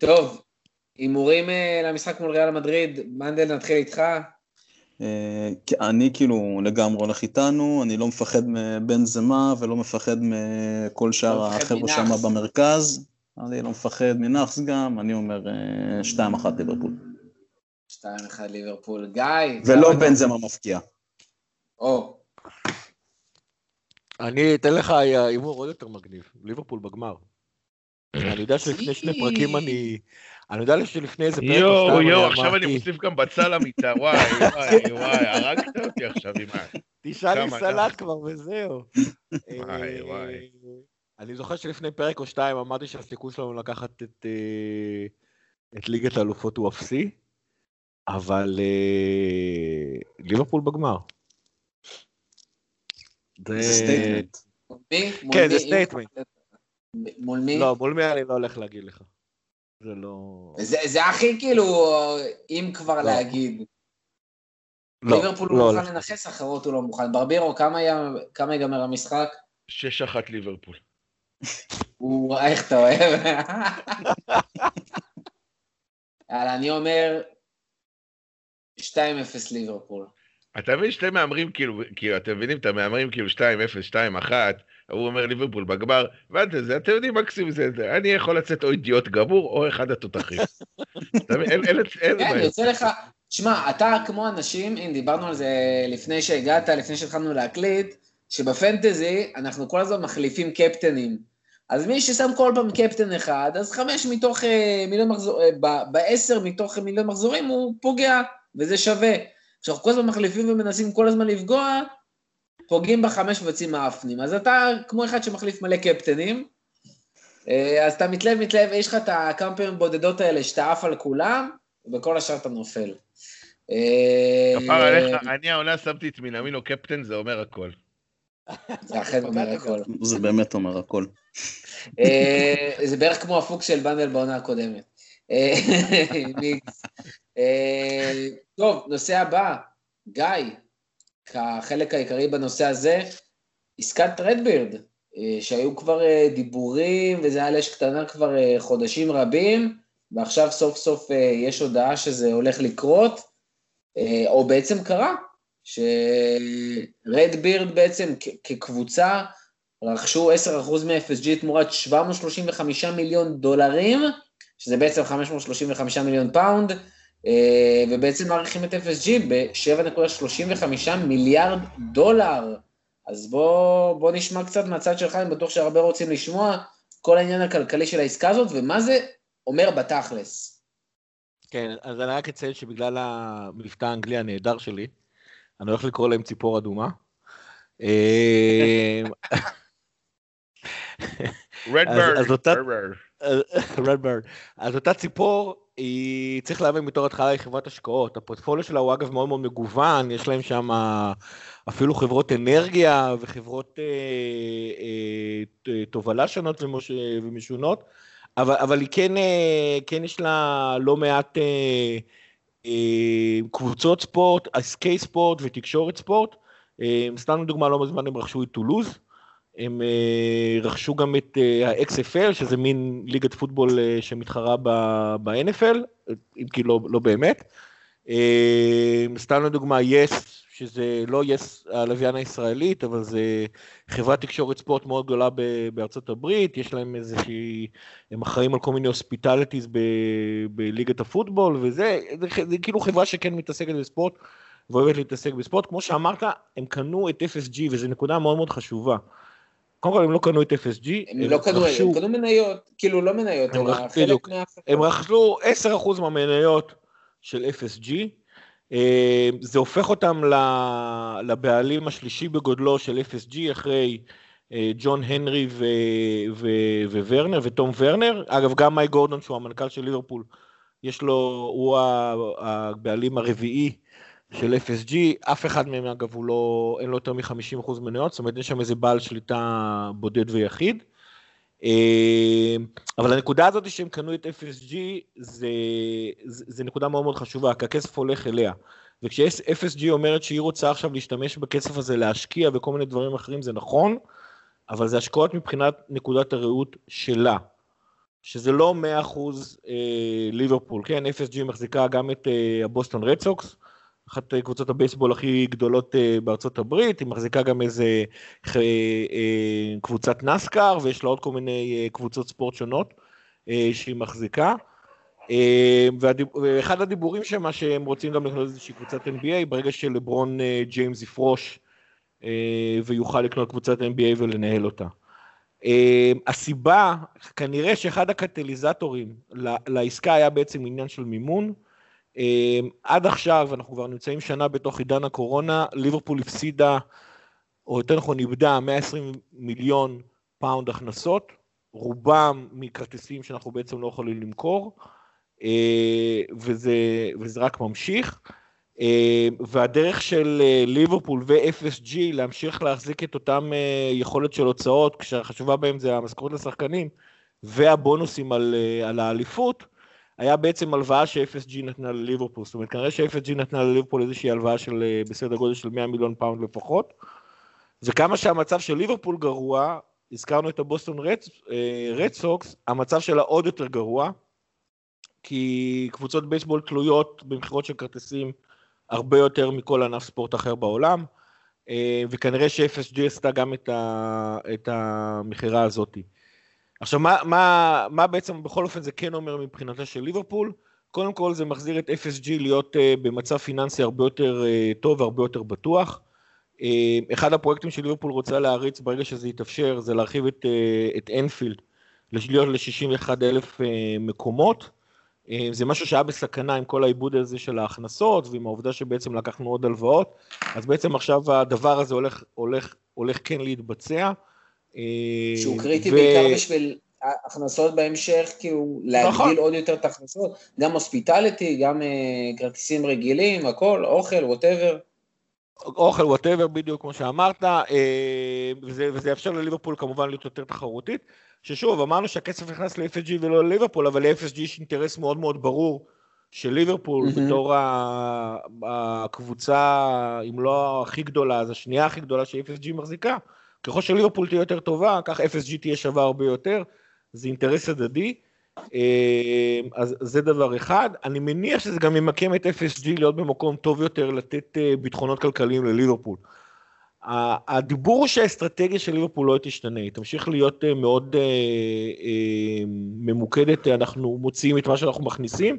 טוב, הימורים אה, למשחק מול ריאל מדריד, מנדל, נתחיל איתך. אה, אני כאילו לגמרי הולך איתנו, אני לא מפחד מבן זמה ולא מפחד מכל שאר לא החבר'ה. שם במרכז. אני לא מפחד מנאחס גם, אני אומר 2-1 ליברפול. 2-1 ליברפול. גיא. ולא בן זמה מפקיע. או, אני אתן לך הימור עוד יותר מגניב, ליברפול בגמר. אני יודע שלפני שני פרקים אני... אני יודע שלפני איזה פרק או יואו, שתיים יואו, עכשיו אני מוסיף גם בצל למיטה, וואי, וואי, וואי, הרגת אותי עכשיו עם ה... תשאל לי סלט כבר וזהו. וואי, אה, וואי. אני זוכר שלפני פרק או שתיים אמרתי שהסיכוי שלנו לקחת את, אה, את ליגת האלופות הוא אפסי, אבל אה, ליברפול בגמר. זה... statement. כן? זה statement. מול מי? לא, מול מי אני לא הולך להגיד לך. זה לא... זה, זה הכי כאילו, אם כבר לא. להגיד. לא, ליברפול לא הוא. מוכן לנכס, אחרות הוא לא מוכן. ברבירו, כמה היה- כמה ייגמר המשחק? 6-1 ליברפול. הוא, איך אתה אוהב? יאללה, אני אומר 2-0 ליברפול. אתה מבין שאתם מהמרים כאילו, כאילו, אתם מבינים, אתם מהמרים כאילו 2-0, 2-1, הוא אומר ליברפול בגמר, ואתם זה, אתם יודעים מקסימום זה, זה, אני יכול לצאת או אידיוט גמור או אחד התותחים. אתה מבין, אין, אין, אין כן, בעיה. יוצא לך... שמע, אתה כמו אנשים, הנה, דיברנו על זה לפני שהגעת, לפני שהתחלנו להקליט, שבפנטזי אנחנו כל הזמן מחליפים קפטנים. אז מי ששם כל פעם קפטן אחד, אז חמש מתוך אה, מיליון מחזורים, בעשר מתוך מיליון מחזורים הוא פוגע, וזה שווה. כשאנחנו כל הזמן מחליפים ומנסים כל הזמן לפגוע, פוגעים בחמש ויוצאים מאפנים. אז אתה כמו אחד שמחליף מלא קפטנים, אה, אז אתה מתלהב, מתלהב, יש לך את הכמה פעמים בודדות האלה שאתה עף על כולם, ובכל השאר אתה נופל. אה, כפר עליך, אני העונה שמתי את מינמינו קפטן, זה אומר הכל. זה אכן אומר הכל. זה באמת אומר הכל. אה, זה בערך כמו הפוק של בנדל בעונה הקודמת. טוב, נושא הבא, גיא, כחלק העיקרי בנושא הזה, עסקת רדבירד, אה, שהיו כבר אה, דיבורים וזה היה על אש קטנה כבר אה, חודשים רבים, ועכשיו סוף סוף אה, יש הודעה שזה הולך לקרות, אה, או בעצם קרה, שרדבירד בעצם כקבוצה רכשו 10% מ-FSG תמורת 735 מיליון דולרים, שזה בעצם 535 מיליון פאונד, אה, ובעצם מעריכים את FSG ב-7.35 מיליארד דולר. אז בוא, בוא נשמע קצת מהצד שלך, אני בטוח שהרבה רוצים לשמוע כל העניין הכלכלי של העסקה הזאת, ומה זה אומר בתכלס. כן, אז אני רק אציין שבגלל המבטא האנגלי הנהדר שלי, אני הולך לקרוא להם ציפור אדומה. אה, רדברד, אותה- רדברד. רדברד. אז אותה ציפור, היא, צריך להבין בתור התחלה, היא חברת השקעות. הפורטפוליו שלה הוא אגב מאוד מאוד מגוון, יש להם שם אפילו חברות אנרגיה וחברות אה, אה, ת- תובלה שונות ומוש, ומשונות, אבל, אבל היא כן, אה, כן יש לה לא מעט אה, אה, קבוצות ספורט, עסקי ספורט ותקשורת ספורט. אה, סתם לדוגמה, לא מזמן הם רכשו את טולוז. הם אה, רכשו גם את אה, ה-XFL, שזה מין ליגת פוטבול אה, שמתחרה ב-NFL, אם כי לא, לא באמת. סתם לדוגמה, יס, שזה לא יס הלוויין הישראלית, אבל זה חברת תקשורת ספורט מאוד גדולה בארצות הברית, יש להם איזושהי, הם אחראים על כל מיני hospitalities בליגת הפוטבול, וזה זה, זה כאילו חברה שכן מתעסקת בספורט. ואוהבת להתעסק בספורט, כמו שאמרת, הם קנו את FSG, וזו נקודה מאוד מאוד חשובה. קודם כל הם לא קנו את FSG, הם לא קנו, רכשו- הם קנו מניות, כאילו לא מניות, הם חלק בדיוק. הם רכשו 10% מהמניות של FSG, אה, זה הופך אותם לבעלים השלישי בגודלו של FSG אחרי אה, ג'ון הנרי ו- ו- וורנר ותום ורנר, אגב גם מייק גורדון שהוא המנכ"ל של ליברפול, יש לו, הוא הבעלים הרביעי של FSG, אף אחד מהם אגב הוא לא, אין לו יותר מ-50% מניות, זאת אומרת יש שם איזה בעל שליטה בודד ויחיד. אה, אבל הנקודה הזאת שהם קנו את FSG זה, זה, זה נקודה מאוד מאוד חשובה, כי הכסף הולך אליה. וכש-FSG אומרת שהיא רוצה עכשיו להשתמש בכסף הזה להשקיע וכל מיני דברים אחרים, זה נכון, אבל זה השקעות מבחינת נקודת הראות שלה. שזה לא 100% אה, ליברפול, כן, FSG מחזיקה גם את אה, הבוסטון רד סוקס, אחת קבוצות הבייסבול הכי גדולות אה, בארצות הברית, היא מחזיקה גם איזה אה, אה, קבוצת נסקר, ויש לה עוד כל מיני קבוצות ספורט שונות שהיא מחזיקה. ואחד הדיבורים שמה שהם רוצים גם לקנות איזושהי קבוצת NBA, ברגע שלברון ג'יימס יפרוש ויוכל לקנות קבוצת NBA ולנהל אותה. הסיבה, כנראה שאחד הקטליזטורים לעסקה היה בעצם עניין של מימון. עד עכשיו, אנחנו כבר נמצאים שנה בתוך עידן הקורונה, ליברפול הפסידה, או יותר נכון איבדה 120 מיליון פאונד הכנסות, רובם מכרטיסים שאנחנו בעצם לא יכולים למכור. אה, וזה, וזה רק ממשיך. אה, והדרך של אה, ליברפול ו-FSG להמשיך להחזיק את אותם יכולת של הוצאות, כשהחשובה בהם זה המשכורת לשחקנים והבונוסים על, על האליפות, היה בעצם הלוואה ש-FSG נתנה לליברפול. זאת אומרת, כנראה ש-FSG נתנה לליברפול איזושהי הלוואה של בסדר גודל של 100 מיליון פאונד לפחות. וכמה שהמצב של ליברפול גרוע, הזכרנו את הבוסטון רד סוקס, המצב שלה עוד יותר גרוע. כי קבוצות בייסבול תלויות במכירות של כרטיסים הרבה יותר מכל ענף ספורט אחר בעולם, אה, וכנראה ש-FSG עשתה גם את, ה, את המכירה הזאת. עכשיו, מה, מה, מה בעצם בכל אופן זה כן אומר מבחינתה של ליברפול? קודם כל זה מחזיר את FSG להיות uh, במצב פיננסי הרבה יותר uh, טוב והרבה יותר בטוח. Uh, אחד הפרויקטים של ליברפול רוצה להריץ ברגע שזה יתאפשר, זה להרחיב את, uh, את אנפילד, להיות ל-61 אלף uh, מקומות. אה, זה משהו שהיה בסכנה עם כל העיבוד הזה של ההכנסות ועם העובדה שבעצם לקחנו עוד הלוואות, אז בעצם עכשיו הדבר הזה הולך, הולך, הולך כן להתבצע. שהוא קריטי ו... בעיקר בשביל הכנסות בהמשך, כאילו להגדיל נכון. עוד יותר את ההכנסות, גם הוספיטליטי, גם uh, כרטיסים רגילים, הכל, אוכל, ווטאבר. אוכל, whatever, בדיוק כמו שאמרת, וזה, וזה יאפשר לליברפול כמובן להיות יותר תחרותית. ששוב, אמרנו שהכסף נכנס ל-FSG ולא לליברפול, אבל ל-FSG יש אינטרס מאוד מאוד ברור של ליברפול mm-hmm. בתור הקבוצה, אם לא הכי גדולה, אז השנייה הכי גדולה ש-FSG מחזיקה. ככל שליברפול תהיה יותר טובה, כך FSG תהיה שווה הרבה יותר, זה אינטרס הדדי. אה, אז זה דבר אחד. אני מניח שזה גם ימקם את FSG להיות במקום טוב יותר לתת אה, ביטחונות כלכליים לליברפול. הדיבור הוא שהאסטרטגיה של ליברפול לא תשתנה, היא תמשיך להיות אה, מאוד אה, ממוקדת, אנחנו מוציאים את מה שאנחנו מכניסים,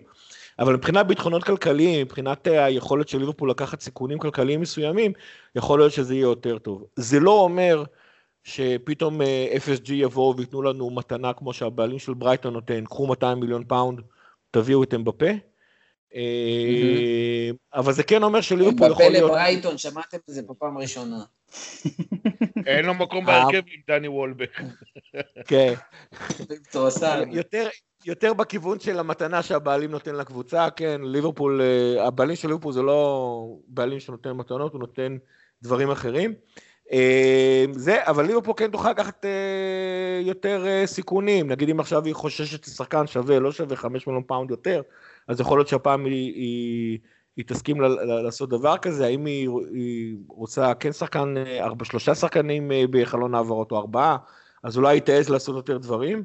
אבל מבחינת ביטחונות כלכליים, מבחינת היכולת של ליברפול לקחת סיכונים כלכליים מסוימים, יכול להיות שזה יהיה יותר טוב. זה לא אומר שפתאום FSG יבואו וייתנו לנו מתנה כמו שהבעלים של ברייטון נותן, קחו 200 מיליון פאונד, תביאו את אמבפה. אה, אבל זה כן אומר שליברפול יכול להיות... אמבפה לברייטון, שמעתם את זה בפעם ראשונה. אין לו מקום בהרכב עם דני וולבק. כן. יותר בכיוון של המתנה שהבעלים נותן לקבוצה, כן, ליברפול, אה, הבעלים של ליברפול זה לא בעלים שנותן מתנות, הוא נותן דברים אחרים. אה, זה, אבל ליברפול כן תוכל לקחת יותר סיכונים, נגיד אם עכשיו היא חוששת ששחקן שווה, לא שווה 5 מיליון פאונד יותר, אז יכול להיות שהפעם היא, היא, היא תסכים לעשות דבר כזה, האם היא, היא רוצה כן שחקן, ארבע, שלושה שחקנים אה, בחלון העברות או ארבעה, אז אולי היא תעז לעשות יותר דברים.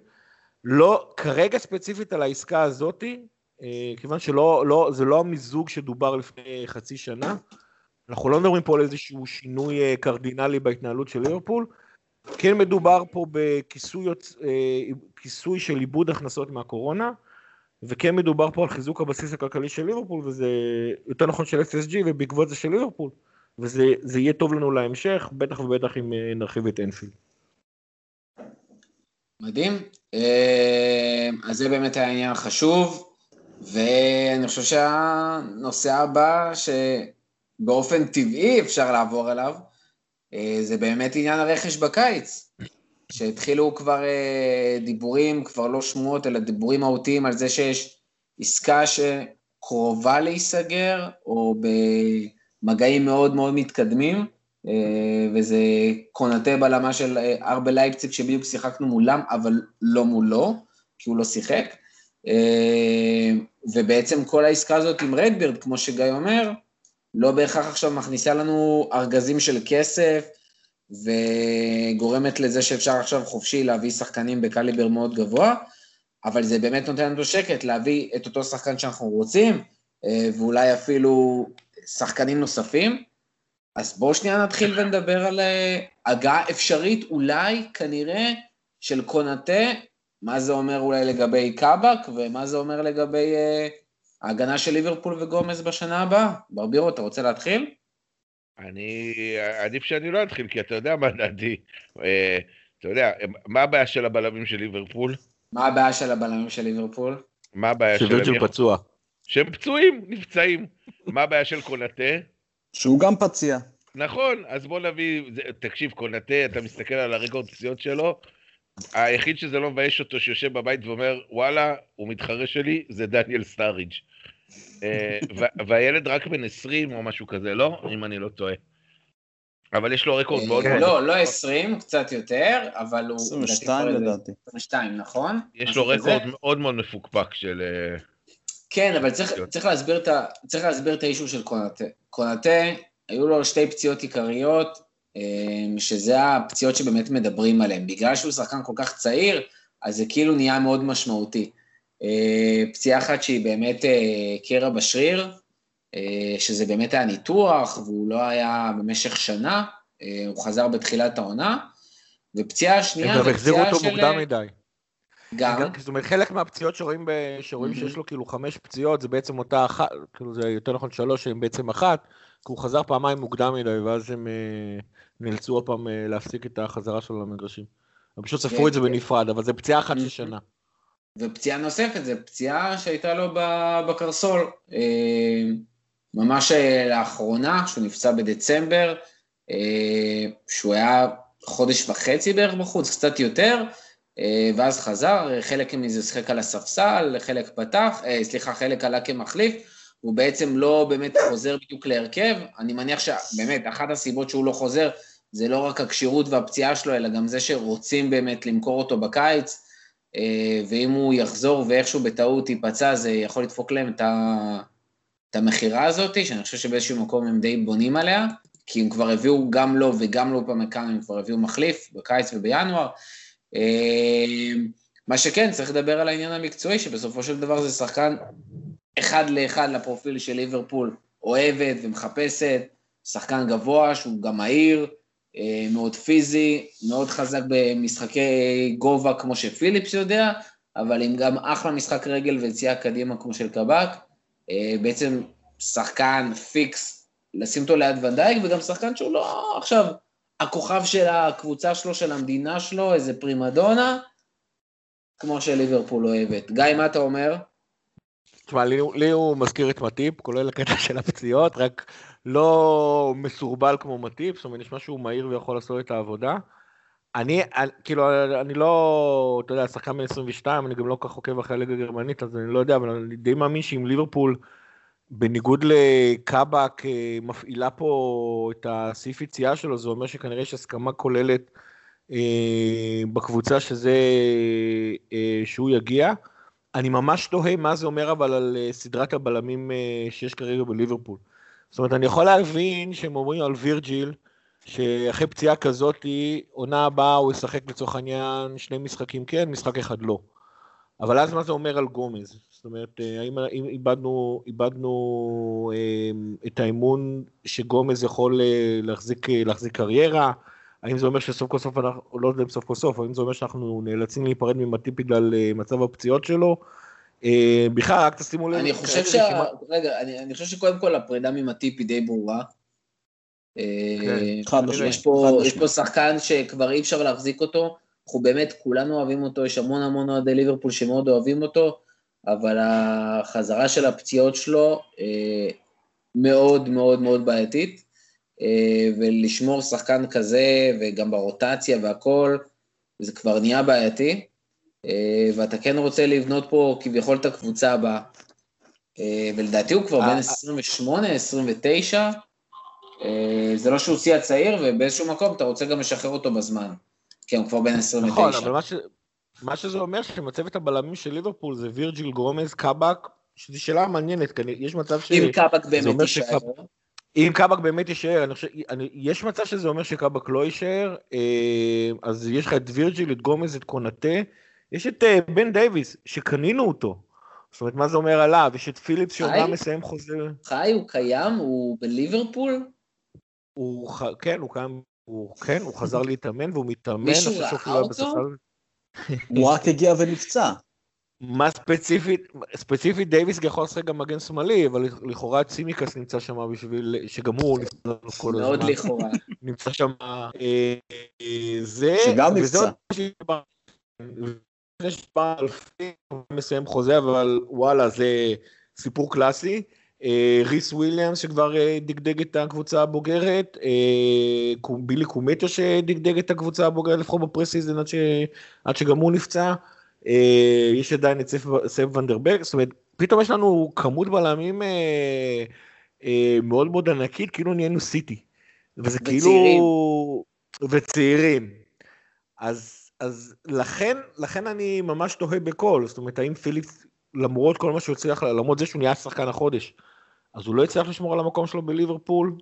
לא, כרגע ספציפית על העסקה הזאתי, אה, כיוון שזה לא, לא המיזוג שדובר לפני חצי שנה, אנחנו לא מדברים פה על איזשהו שינוי אה, קרדינלי בהתנהלות של ליברפול, כן מדובר פה בכיסוי של עיבוד הכנסות מהקורונה, וכן מדובר פה על חיזוק הבסיס הכלכלי של ליברפול, וזה יותר נכון של FSG, ובעקבות זה של ליברפול, וזה יהיה טוב לנו להמשך, בטח ובטח אם אה, נרחיב את אנפילד. מדהים. אה, אז זה באמת היה עניין חשוב, ואני חושב שהנושא הבא, שבאופן טבעי אפשר לעבור אליו, אה, זה באמת עניין הרכש בקיץ. שהתחילו כבר אה, דיבורים, כבר לא שמועות, אלא דיבורים מהותיים על זה שיש עסקה שקרובה להיסגר, או במגעים מאוד מאוד מתקדמים, וזה קונטה בלמה של אה, ארבה לייפציג שבדיוק שיחקנו מולם, אבל לא מולו, כי הוא לא שיחק. ובעצם כל העסקה הזאת עם רדברד, כמו שגיא אומר, לא בהכרח עכשיו מכניסה לנו ארגזים של כסף, וגורמת לזה שאפשר עכשיו חופשי להביא שחקנים בקליבר מאוד גבוה, אבל זה באמת נותן לנו שקט להביא את אותו שחקן שאנחנו רוצים, אה, ואולי אפילו שחקנים נוספים. אז בואו שנייה נתחיל ונדבר על אה, הגעה אפשרית, אולי, כנראה, של קונאטה, מה זה אומר אולי לגבי קאבק, ומה זה אומר לגבי uh, ההגנה של ליברפול וגומז בשנה הבאה. ברבירו, אתה רוצה להתחיל? אני, עדיף שאני לא אתחיל, כי אתה יודע מה דעתי. אה, אתה יודע, מה הבעיה של הבלמים של ליברפול? מה הבעיה של הבלמים של ליברפול? מה הבעיה שלהם? שווירג'ל פצוע. שהם פצועים, נפצעים. מה הבעיה של קונאטה? שהוא גם פציע. נכון, אז בוא נביא, תקשיב, קונאטה, אתה מסתכל על הרקורד פציעות שלו, היחיד שזה לא מבייש אותו, שיושב בבית ואומר, וואלה, הוא מתחרה שלי, זה דניאל סטאריג'. אה, והילד רק בן 20 או משהו כזה, לא? אם אני לא טועה. אבל יש לו רקורד מאוד מאוד... לא, לא 20, קצת יותר, אבל הוא... 22 לדעתי. 22, נכון? יש לו רקורד מאוד מאוד מפוקפק של... אה, כן, אבל צריך להסביר את האישו של קונאטה. קונאטה, היו לו שתי פציעות עיקריות, אה, שזה הפציעות שבאמת מדברים עליהן. בגלל שהוא שחקן כל כך צעיר, אז זה כאילו נהיה מאוד משמעותי. אה, פציעה אחת שהיא באמת אה, קרע בשריר, שזה באמת היה ניתוח, והוא לא היה במשך שנה, הוא חזר בתחילת העונה, ופציעה שנייה זה פציעה של... הם גם החזירו אותו מוקדם מדי. גם. זאת אומרת, חלק מהפציעות שרואים, ב... שרואים mm-hmm. שיש לו כאילו חמש פציעות, זה בעצם אותה אחת, כאילו זה יותר נכון שלוש, שהן בעצם אחת, כי הוא חזר פעמיים מוקדם מדי, ואז הם אה, נאלצו עוד פעם אה, להפסיק את החזרה שלו למגרשים. הם פשוט ספרו את זה בנפרד, אבל זה פציעה אחת של שנה. ופציעה נוספת, זו פציעה שהייתה לו בקרסול. אה, ממש לאחרונה, שהוא נפצע בדצמבר, שהוא היה חודש וחצי בערך בחוץ, קצת יותר, ואז חזר, חלק מזה שחק על הספסל, חלק פתח, סליחה, חלק עלה כמחליף, הוא בעצם לא באמת חוזר בדיוק להרכב. אני מניח שבאמת, אחת הסיבות שהוא לא חוזר זה לא רק הכשירות והפציעה שלו, אלא גם זה שרוצים באמת למכור אותו בקיץ, אה, ואם הוא יחזור ואיכשהו בטעות ייפצע, זה יכול לדפוק להם את, ה... את המכירה הזאת, שאני חושב שבאיזשהו מקום הם די בונים עליה, כי הם כבר הביאו גם לו וגם לו פעם הם כבר הביאו מחליף בקיץ ובינואר. אה, מה שכן, צריך לדבר על העניין המקצועי, שבסופו של דבר זה שחקן אחד לאחד לפרופיל של ליברפול, אוהבת ומחפשת, שחקן גבוה שהוא גם מהיר, אה, מאוד פיזי, מאוד חזק במשחקי גובה כמו שפיליפס יודע, אבל עם גם אחלה משחק רגל ויציאה קדימה כמו של קבק. אה, בעצם שחקן פיקס, לשים אותו ליד ונדייק, וגם שחקן שהוא לא עכשיו הכוכב של הקבוצה שלו, של המדינה שלו, איזה פרימדונה, כמו שליברפול אוהבת. גיא, מה אתה אומר? תשמע, לי, לי הוא מזכיר את מטיפ, כולל הקטע של הפציעות, רק לא מסורבל כמו מטיפ, זאת אומרת, נשמע שהוא מהיר ויכול לעשות את העבודה. אני, אני, כאילו, אני לא, אתה יודע, שחקן בן 22, אני גם לא כל כך עוקב אחרי הליגה הגרמנית, אז אני לא יודע, אבל אני די מאמין שאם ליברפול, בניגוד לקאבק, אה, מפעילה פה את הסעיף יציאה שלו, זה אומר שכנראה יש הסכמה כוללת אה, בקבוצה שזה, אה, שהוא יגיע. אני ממש תוהה מה זה אומר אבל על אה, סדרת הבלמים אה, שיש כרגע בליברפול. זאת אומרת, אני יכול להבין שהם אומרים על וירג'יל, שאחרי פציעה כזאת, עונה הבאה הוא ישחק לצורך העניין שני משחקים כן, משחק אחד לא. אבל אז מה זה אומר על גומז? זאת אומרת, אה, האם, האם איבדנו, איבדנו את האמון שגומז יכול להחזיק, להחזיק קריירה? האם זה אומר שסוף כל סוף אנחנו, לא יודע אם סוף כל סוף, האם זה אומר שאנחנו נאלצים להיפרד ממטיפ בגלל אה, מצב הפציעות שלו? אה, בכלל, רק תשימו לב. אני חושב ש... רגע, אני, אני חושב שקודם כל הפרידה ממטיפ היא די ברורה. אה, כן, יש, פה, יש פה שחקן שכבר אי אפשר להחזיק אותו, אנחנו באמת כולנו אוהבים אותו, יש המון המון אוהדי ליברפול שמאוד אוהבים אותו, אבל החזרה של הפציעות שלו מאוד מאוד מאוד בעייתית. אה, ולשמור שחקן כזה, וגם ברוטציה והכל, זה כבר נהיה בעייתי, אה, ואתה כן רוצה לבנות פה כביכול את הקבוצה הבאה. אה, ולדעתי הוא כבר בן 28, 29, זה לא שהוא שיא הצעיר, ובאיזשהו מקום אתה רוצה גם לשחרר אותו בזמן, כי הוא כבר בן 29. נכון, אבל מה, ש... מה שזה אומר שמצבת הבלמים של ליברפול זה וירג'יל גרומז, קאבק, שזו שאלה מעניינת, כי יש מצב ש... אם קאבק באמת יישאר. אם קאבק באמת יישאר, אני חושב, אני, יש מצב שזה אומר שקאבק לא יישאר, אה, אז יש לך את וירג'יל, את גומז, את קונאטה, יש את אה, בן דייוויס, שקנינו אותו. זאת אומרת, מה זה אומר עליו? יש את פיליפס שאומנם מסיים חוזה... חי, הוא קיים? הוא בליברפול? הוא, כן, הוא קיים, הוא, כן, הוא חזר להתאמן והוא מתאמן. מישהו ראה אותו? הוא רק הגיע ונפצע. מה ספציפית, ספציפית דייוויס יכול לשחק גם מגן שמאלי, אבל לכאורה צימקס נמצא שם בשביל, שגם הוא נמצא לנו כל הזמן. מאוד לכאורה. נמצא שם, אה, זה, שגם נפצע. נבי שפעם אלפים מסיים חוזה, אבל וואלה, זה סיפור קלאסי. אה, ריס וויליאמס שכבר אה, דגדג את הקבוצה הבוגרת, בילי קומטו שדגדג את הקבוצה הבוגרת לפחות ב-preseason עד שגם הוא נפצע. אה, יש עדיין את סב ונדנברג, זאת אומרת, פתאום יש לנו כמות בלמים אה, אה, מאוד מאוד ענקית, כאילו נהיינו סיטי. וזה כאילו- וצעירים. כאילו... וצעירים. אז, אז לכן, לכן אני ממש תוהה בקול, זאת אומרת, האם פיליפס, למרות כל מה שהוא הצליח, למרות זה שהוא נהיה שחקן החודש, אז הוא לא יצליח לשמור על המקום שלו בליברפול,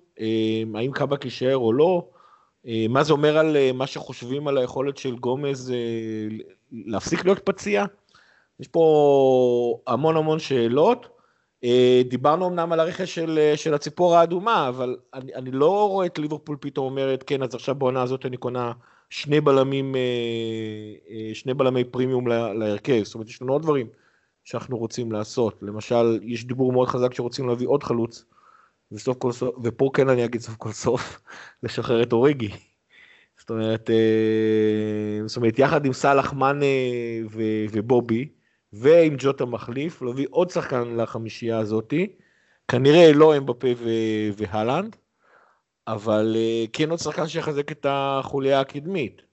האם קאבק יישאר או לא, מה זה אומר על מה שחושבים על היכולת של גומז להפסיק להיות פציע? יש פה המון המון שאלות. אה, דיברנו אמנם על הרכש של, של הציפור האדומה, אבל אני, אני לא רואה את ליברפול פתאום אומרת, כן, אז עכשיו בעונה הזאת אני קונה שני בלמים, אה, אה, שני בלמי פרימיום להרכב. זאת אומרת, יש לנו עוד דברים שאנחנו רוצים לעשות. למשל, יש דיבור מאוד חזק שרוצים להביא עוד חלוץ, וסוף כל סוף, ופה כן אני אגיד סוף כל סוף, לשחרר את אוריגי. זאת אומרת, אה, זאת אומרת, יחד עם סאלח מאנה ובובי, ועם ג'וטה מחליף, להביא עוד שחקן לחמישייה הזאתי, כנראה לא אמבפה והלנד, אבל אה, כן עוד שחקן שיחזק את החוליה הקדמית.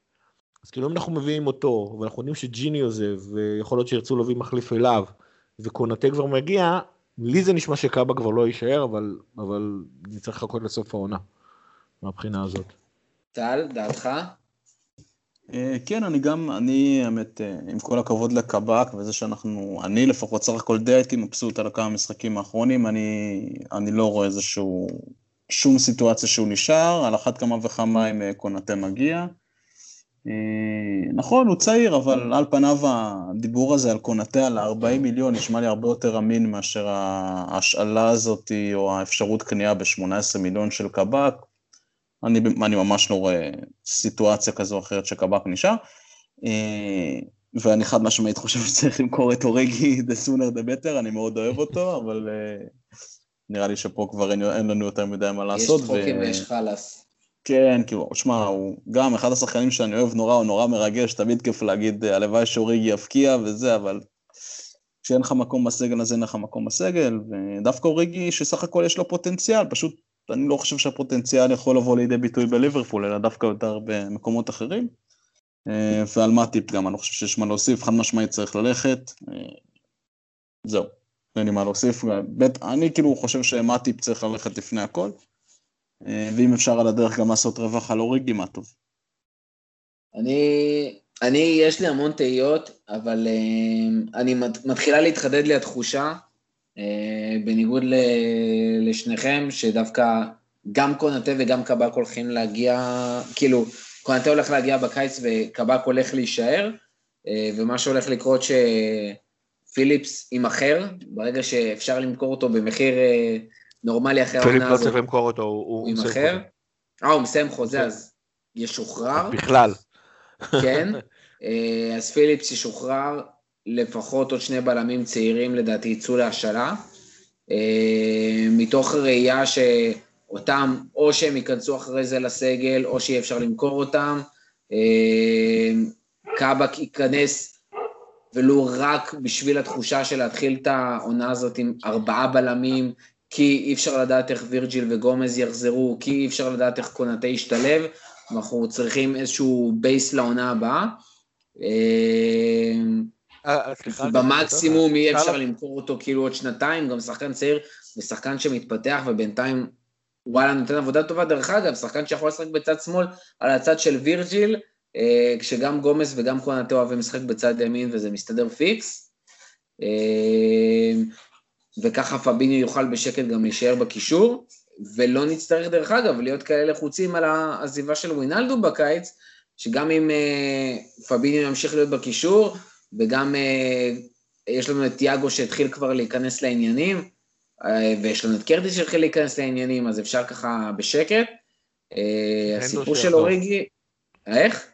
אז כאילו אם אנחנו מביאים אותו, ואנחנו יודעים שג'יני עוזב, ויכול להיות שירצו להביא מחליף אליו, וקונטה כבר מגיע, לי זה נשמע שקאבה כבר לא יישאר, אבל, אבל נצטרך לחכות לסוף העונה, מהבחינה הזאת. טל, דעתך? אה, כן, אני גם, אני, האמת, אה, עם כל הכבוד לקב"ק וזה שאנחנו, אני לפחות סך הכל די הייתי מבסוט על הכמה משחקים האחרונים, אני, אני לא רואה איזשהו, שום סיטואציה שהוא נשאר, על אחת כמה וכמה אם אה, קונטה מגיע. נכון, הוא צעיר, אבל על פניו הדיבור הזה על קונטה, על 40 מיליון, נשמע לי הרבה יותר אמין מאשר ההשאלה הזאת, או האפשרות קנייה ב-18 מיליון של קב"ק. אני, אני ממש לא רואה סיטואציה כזו או אחרת שקב"ק נשאר. אה, ואני חד משמעית חושב שצריך למכור את אורגי the sooner the better, אני מאוד אוהב אותו, אבל אה, נראה לי שפה כבר אין, אין לנו יותר מדי מה לעשות. יש צחוקים ויש חלאס. כן, כאילו, שמע, הוא גם אחד השחקנים שאני אוהב נורא, הוא נורא מרגש, תמיד כיף להגיד, הלוואי שאוריגי יפקיע וזה, אבל כשאין לך מקום בסגל אז אין לך מקום בסגל, ודווקא אוריגי שסך הכל יש לו פוטנציאל, פשוט אני לא חושב שהפוטנציאל יכול לבוא לידי ביטוי בליברפול, אלא דווקא יותר במקומות אחרים. אה, ועל מאטיפ גם, אני חושב שיש מה להוסיף, חד משמעית צריך ללכת. אה, זהו, אין לי מה להוסיף. בית, אני כאילו חושב שמאטיפ צריך ללכת לפני הכל, אה, ואם אפשר על הדרך גם לעשות רווח על אוריגי, מה טוב. אני, אני, יש לי המון תהיות, אבל אני מתחילה להתחדד לי התחושה אה, בניגוד לשניכם, שדווקא גם קונטה וגם קב"ק הולכים להגיע, כאילו, קונטה הולך להגיע בקיץ וקב"ק הולך להישאר, אה, ומה שהולך לקרות שפיליפס יימכר, ברגע שאפשר למכור אותו במחיר אה, נורמלי אחרי העונה הזאת. פיליפס לא צריך למכור אותו, הוא יימכר. אה, הוא מסיים חוזה, אז ישוחרר. בכלל. כן, אז פיליפס ישוחרר, לפחות עוד שני בלמים צעירים לדעתי יצאו להשאלה, אה, מתוך ראייה שאותם, או שהם ייכנסו אחרי זה לסגל, או שיהיה אפשר למכור אותם. אה, קאבק ייכנס ולו רק בשביל התחושה של להתחיל את העונה הזאת עם ארבעה בלמים, כי אי אפשר לדעת איך וירג'יל וגומז יחזרו, כי אי אפשר לדעת איך קונאטה ישתלב, אנחנו צריכים איזשהו base לעונה הבאה. אה, אה, אה, במקסימום יהיה אפשר למכור אותו כאילו עוד שנתיים, גם שחקן צעיר ושחקן שמתפתח ובינתיים וואלה נותן עבודה טובה. דרך אגב, שחקן שיכול לשחק בצד שמאל על הצד של וירג'יל, כשגם גומז וגם קונאטה אוהבים לשחק בצד ימין וזה מסתדר פיקס. וככה פביניו יוכל בשקט גם להישאר בקישור, ולא נצטרך דרך אגב להיות כאלה לחוצים על העזיבה של ווינלדו בקיץ, שגם אם פביניו ימשיך להיות בקישור, וגם אה, יש לנו את תיאגו שהתחיל כבר להיכנס לעניינים, אה, ויש לנו את קרטיס שהתחיל להיכנס לעניינים, אז אפשר ככה בשקט. אה, הסיפור של אוריגי... איך?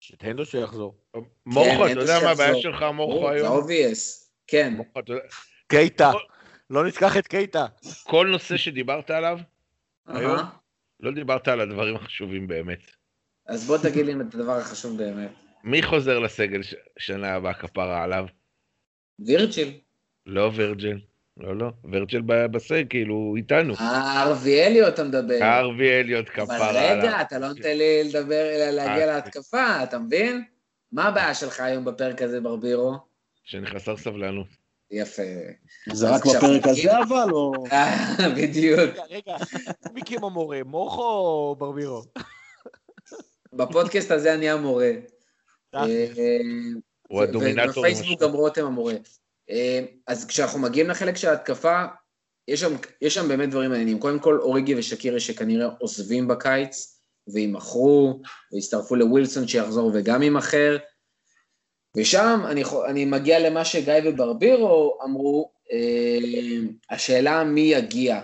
שטנדו שיחזור. כן, אתה אין יודע מה. הבעיה שלך, מורכו זה היום? אובייס, כן. קייטה. לא נשכח את קייטה. כל נושא שדיברת עליו, היום? לא דיברת על הדברים החשובים באמת. אז בוא תגיד לי את הדבר החשוב באמת. מי חוזר לסגל ש- שנה הבאה כפרה עליו? וירג'יל. לא ורג'ל. לא, לא. ורג'ל ב- בסגל, כאילו, איתנו. אה, ארווי אליו אתה מדבר. ארווי אליוט אבל כפרה עליו. רגע, אתה לא נותן לי לדבר, אלא להגיע אה. להתקפה, אתה מבין? מה הבעיה שלך היום בפרק הזה, ברבירו? שאני חסר סבלנות. יפה. זה רק בפרק הזה אבל, או... אה, בדיוק. רגע, רגע, מי קים המורה? מורכו או ברבירו? בפודקאסט הזה אני המורה. תכלס. אה, הוא הדומינטור. ובפייסבוק גם רותם המורה. אה, אז כשאנחנו מגיעים לחלק של ההתקפה, יש שם, יש שם באמת דברים מעניינים. קודם כל, אוריגי ושקירי שכנראה עוזבים בקיץ, ויימכרו, ויצטרפו לווילסון שיחזור וגם יימכר. ושם אני, אני מגיע למה שגיא וברבירו אמרו, אה, השאלה מי יגיע.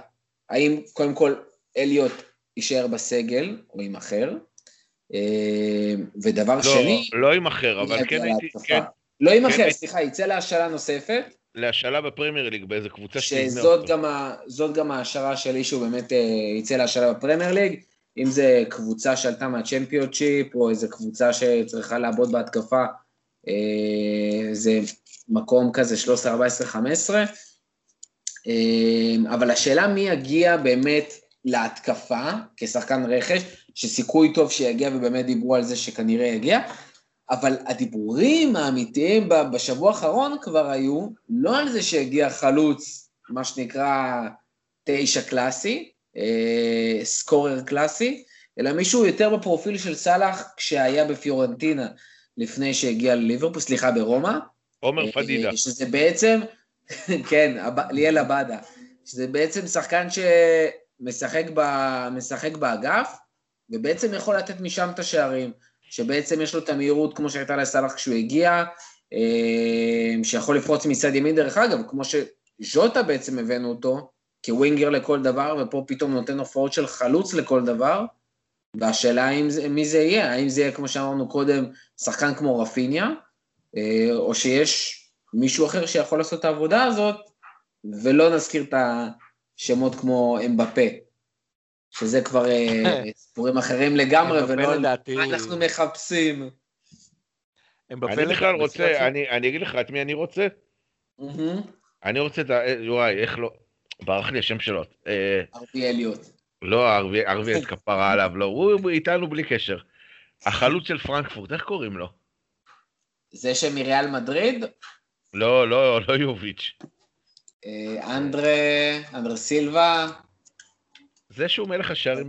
האם קודם כל אליוט יישאר בסגל או יימכר? אה, ודבר לא, שני, לא יימכר, מי אבל כן הייתי? כן, לא יימכר, כן. סליחה, יצא להשאלה נוספת, להשאלה בפרמייר ליג באיזה קבוצה שתבנה שזאת אותו. גם, ה, זאת גם ההשערה שלי שהוא באמת אה, יצא להשאלה בפרמייר ליג, אם זה קבוצה שעלתה מהצ'מפיונצ'יפ, או איזה קבוצה שצריכה לעבוד בהתקפה, זה מקום כזה 13, 14, 15. אה, אבל השאלה מי יגיע באמת להתקפה כשחקן רכש, שסיכוי טוב שיגיע ובאמת דיברו על זה שכנראה יגיע, אבל הדיבורים האמיתיים בשבוע האחרון כבר היו לא על זה שהגיע חלוץ, מה שנקרא תשע קלאסי, אה, סקורר קלאסי, אלא מישהו יותר בפרופיל של סאלח כשהיה בפיורנטינה לפני שהגיע לליברפול, סליחה, ברומא. עומר פדידה. אה, שזה בעצם, כן, ליאל עבדה, שזה בעצם שחקן שמשחק ב, משחק באגף, ובעצם יכול לתת משם את השערים, שבעצם יש לו את המהירות כמו שהייתה לסאלח כשהוא הגיע, אה, שיכול לפרוץ מצד ימין דרך אגב, כמו שז'וטה בעצם הבאנו אותו, כווינגר לכל דבר, ופה פתאום נותן הופעות של חלוץ לכל דבר, והשאלה האם זה, מי זה יהיה, האם זה יהיה, כמו שאמרנו קודם, שחקן כמו רפיניה, אה, או שיש מישהו אחר שיכול לעשות את העבודה הזאת, ולא נזכיר את השמות כמו אמבפה, שזה כבר אה, סיפורים אחרים לגמרי, ולא לדעתי- אנחנו מחפשים. אמבפה אני בכלל רוצה, אני אני אגיד לך את מי אני רוצה. אני רוצה את ה... אה, וואי, איך לא... ברח לי השם שלו. אה, ארבי אליוט. לא, ערבי את כפרה עליו, לא, הוא איתנו בלי קשר. החלוץ של פרנקפורט, איך קוראים לו? זה שמריאל מדריד, לא, לא, לא יוביץ'. אה, אנדרה, אנדרה סילבה, זה שהוא מלך השערים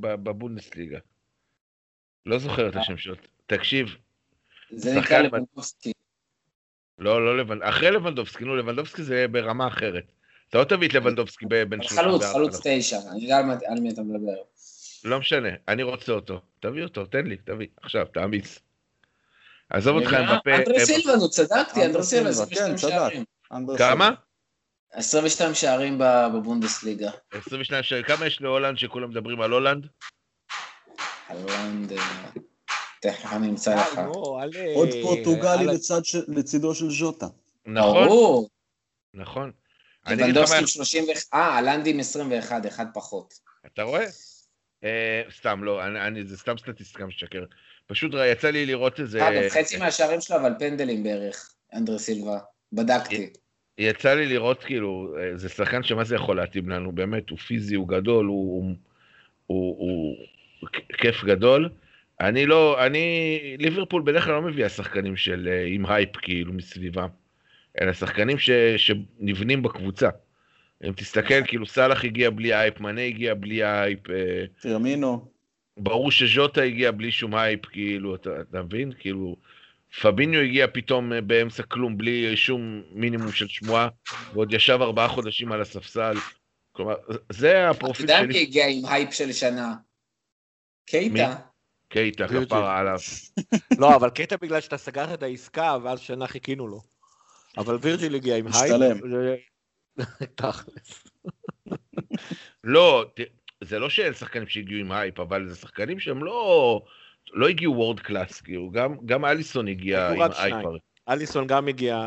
בבונדסליגה. לא זוכר את השם שלו. תקשיב, זה נקרא לבנדובסקי. לא, לא לבנ... אחרי לבנדובסקי, נו, לבנדובסקי זה ברמה אחרת. אתה לא תביא את לבנדובסקי ב- בין אבל 34. חלוץ, חלוץ תשע, אני יודע על מי אתה מדבר. לא משנה, אני רוצה אותו. תביא אותו, תן לי, תביא. עכשיו, תעמיס. עזוב אותך, רגע, אמבפה... אנדרה אמבפה- סילבה, נו, צדקתי, אנדרה סילבה, סילבה, כן, 22 צדק. שערים. כמה? 22 שערים בבונדסליגה. 22 שערים. כמה יש להולנד שכולם מדברים על הולנד? הולנד, אה, תכף אני אמצא לך. נו, אל... עוד פורטוגלי לצידו של ז'וטה. נכון. נכון. לבנדובסקי עם 30 ו... אה, הלנדי עם 21, אחד פחות. אתה רואה? אה, סתם, לא, אני, אני, זה סתם סטטיסטיקה משקר. פשוט ראה, יצא לי לראות איזה... אגב, חצי מהשערים שלו, אבל פנדלים בערך, אנדרה סילבה. בדקתי. יצא לי לראות, כאילו, אה, זה שחקן שמה זה יכול להתאים לנו, באמת, הוא פיזי, הוא גדול, הוא, הוא, הוא, הוא כ- כיף גדול. אני לא, אני, ליברפול בדרך כלל לא מביאה שחקנים של, אה, עם הייפ, כאילו, מסביבם, אלא שחקנים ש, שנבנים בקבוצה. אם תסתכל, כאילו, סאלח הגיע בלי הייפ, מאנה הגיע בלי הייפ, אה, פירמינו. ברור שז'וטה הגיע בלי שום הייפ, כאילו, אתה, אתה מבין? כאילו, פביניו הגיע פתאום אה, באמצע כלום, בלי שום מינימום של שמועה, ועוד ישב ארבעה חודשים על הספסל. כלומר, זה הפרופיל. אתה יודע מי שלי. הגיע עם הייפ של שנה? קייטה. קייטה. כפרה עליו. לא, אבל קייטה בגלל שאתה סגרת את העסקה, ואז שנה חיכינו לו. אבל וירג'יל הגיע עם הייפ. משתלם. זה- תכלס. לא, זה לא שאין שחקנים שהגיעו עם הייפ, אבל זה שחקנים שהם לא... לא הגיעו world class, כאילו, גם, גם אליסון הגיע עם הייפ. אליסון גם הגיע...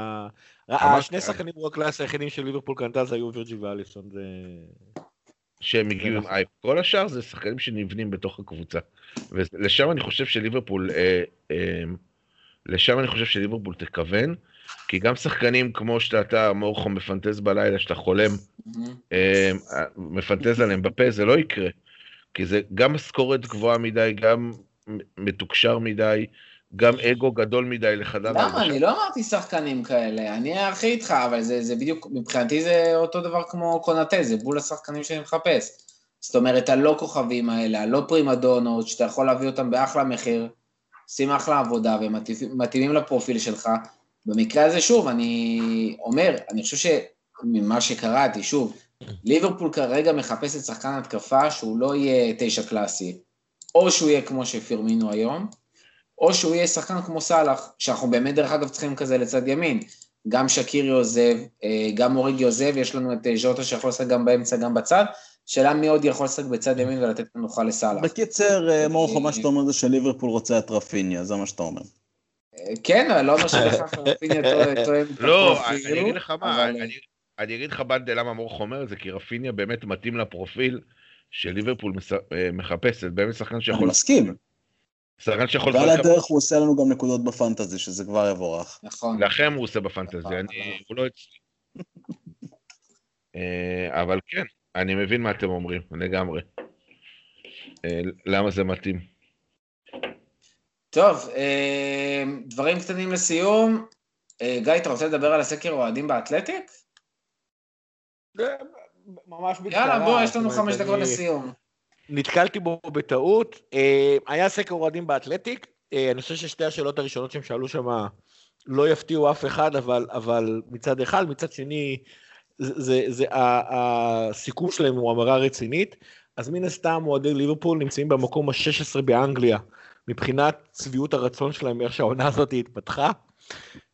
השני כן. שחקנים world class היחידים של ליברפול קנתה זה היו וירג'יל ואליסון. זה... שהם הגיעו עם נכון. הייפ. כל השאר זה שחקנים שנבנים בתוך הקבוצה. ולשם אני חושב שליברפול, אה, אה, לשם אני חושב שליברפול תכוון, כי גם שחקנים כמו שאתה, מורכו, מפנטז בלילה, שאתה חולם, אה, מפנטז עליהם בפה, זה לא יקרה. כי זה גם משכורת גבוהה מדי, גם מתוקשר מדי, גם אגו גדול מדי לחדר למה? אני לא אמרתי שחקנים כאלה, אני הכי איתך, אבל זה, זה בדיוק, מבחינתי זה אותו דבר כמו קונאטה, זה בול השחקנים שאני מחפש. זאת אומרת, הלא כוכבים האלה, הלא פרימדונות, שאתה יכול להביא אותם באחלה מחיר, עושים אחלה עבודה ומתאימים לפרופיל שלך. במקרה הזה, שוב, אני אומר, אני חושב שממה שקראתי, שוב, ליברפול כרגע מחפשת שחקן התקפה שהוא לא יהיה תשע קלאסי, או שהוא יהיה כמו שפירמינו היום, או שהוא יהיה שחקן כמו סאלח, שאנחנו באמת דרך אגב צריכים כזה לצד ימין. גם שקירי עוזב, אה, גם אוריגי עוזב, יש לנו את אה, ז'וטה שיכול לשחק גם באמצע, גם בצד. שאלה מי עוד יכול לשחק בצד ימין ולתת מנוחה לסאלח. בקיצר, אה, מורכו, מה שאתה אומר זה שליברפול רוצה את רפיניה, זה מה שאתה אומר. כן, אבל לא אומר שבכך רפיניה טוע- תואם את לא, אני אגיד לך מה, אני- אני אגיד לך בנדה למה מורך אומר את זה, כי רפיניה באמת מתאים לפרופיל שליברפול מס- אה, מחפשת, באמת שחקן אני שיכול... מסכים. שחקן שיכול ועל. הדרך הוא עושה לנו גם נקודות בפנטזי, שזה כבר יבורך. נכון. לכם הוא עושה בפנטזיה, אני... הוא לא אצלי. אה, אבל כן, אני מבין מה אתם אומרים, לגמרי. אה, למה זה מתאים. טוב, אה, דברים קטנים לסיום. אה, גיא, אתה רוצה לדבר על הסקר אוהדים באתלטיק? ממש בקצרה. יאללה, בוא, יש לנו חמש דקות לסיום. נתקלתי בו בטעות. אה, היה סקר אוהדים באתלטיק. אה, אני חושב ששתי השאלות הראשונות שהם שאלו שם לא יפתיעו אף אחד, אבל, אבל מצד אחד, מצד שני, זה, זה, זה, הסיכום שלהם הוא המרה רצינית. אז מן הסתם אוהדי ליברפול נמצאים במקום ה-16 באנגליה, מבחינת צביעות הרצון שלהם, איך שהעונה הזאת התפתחה.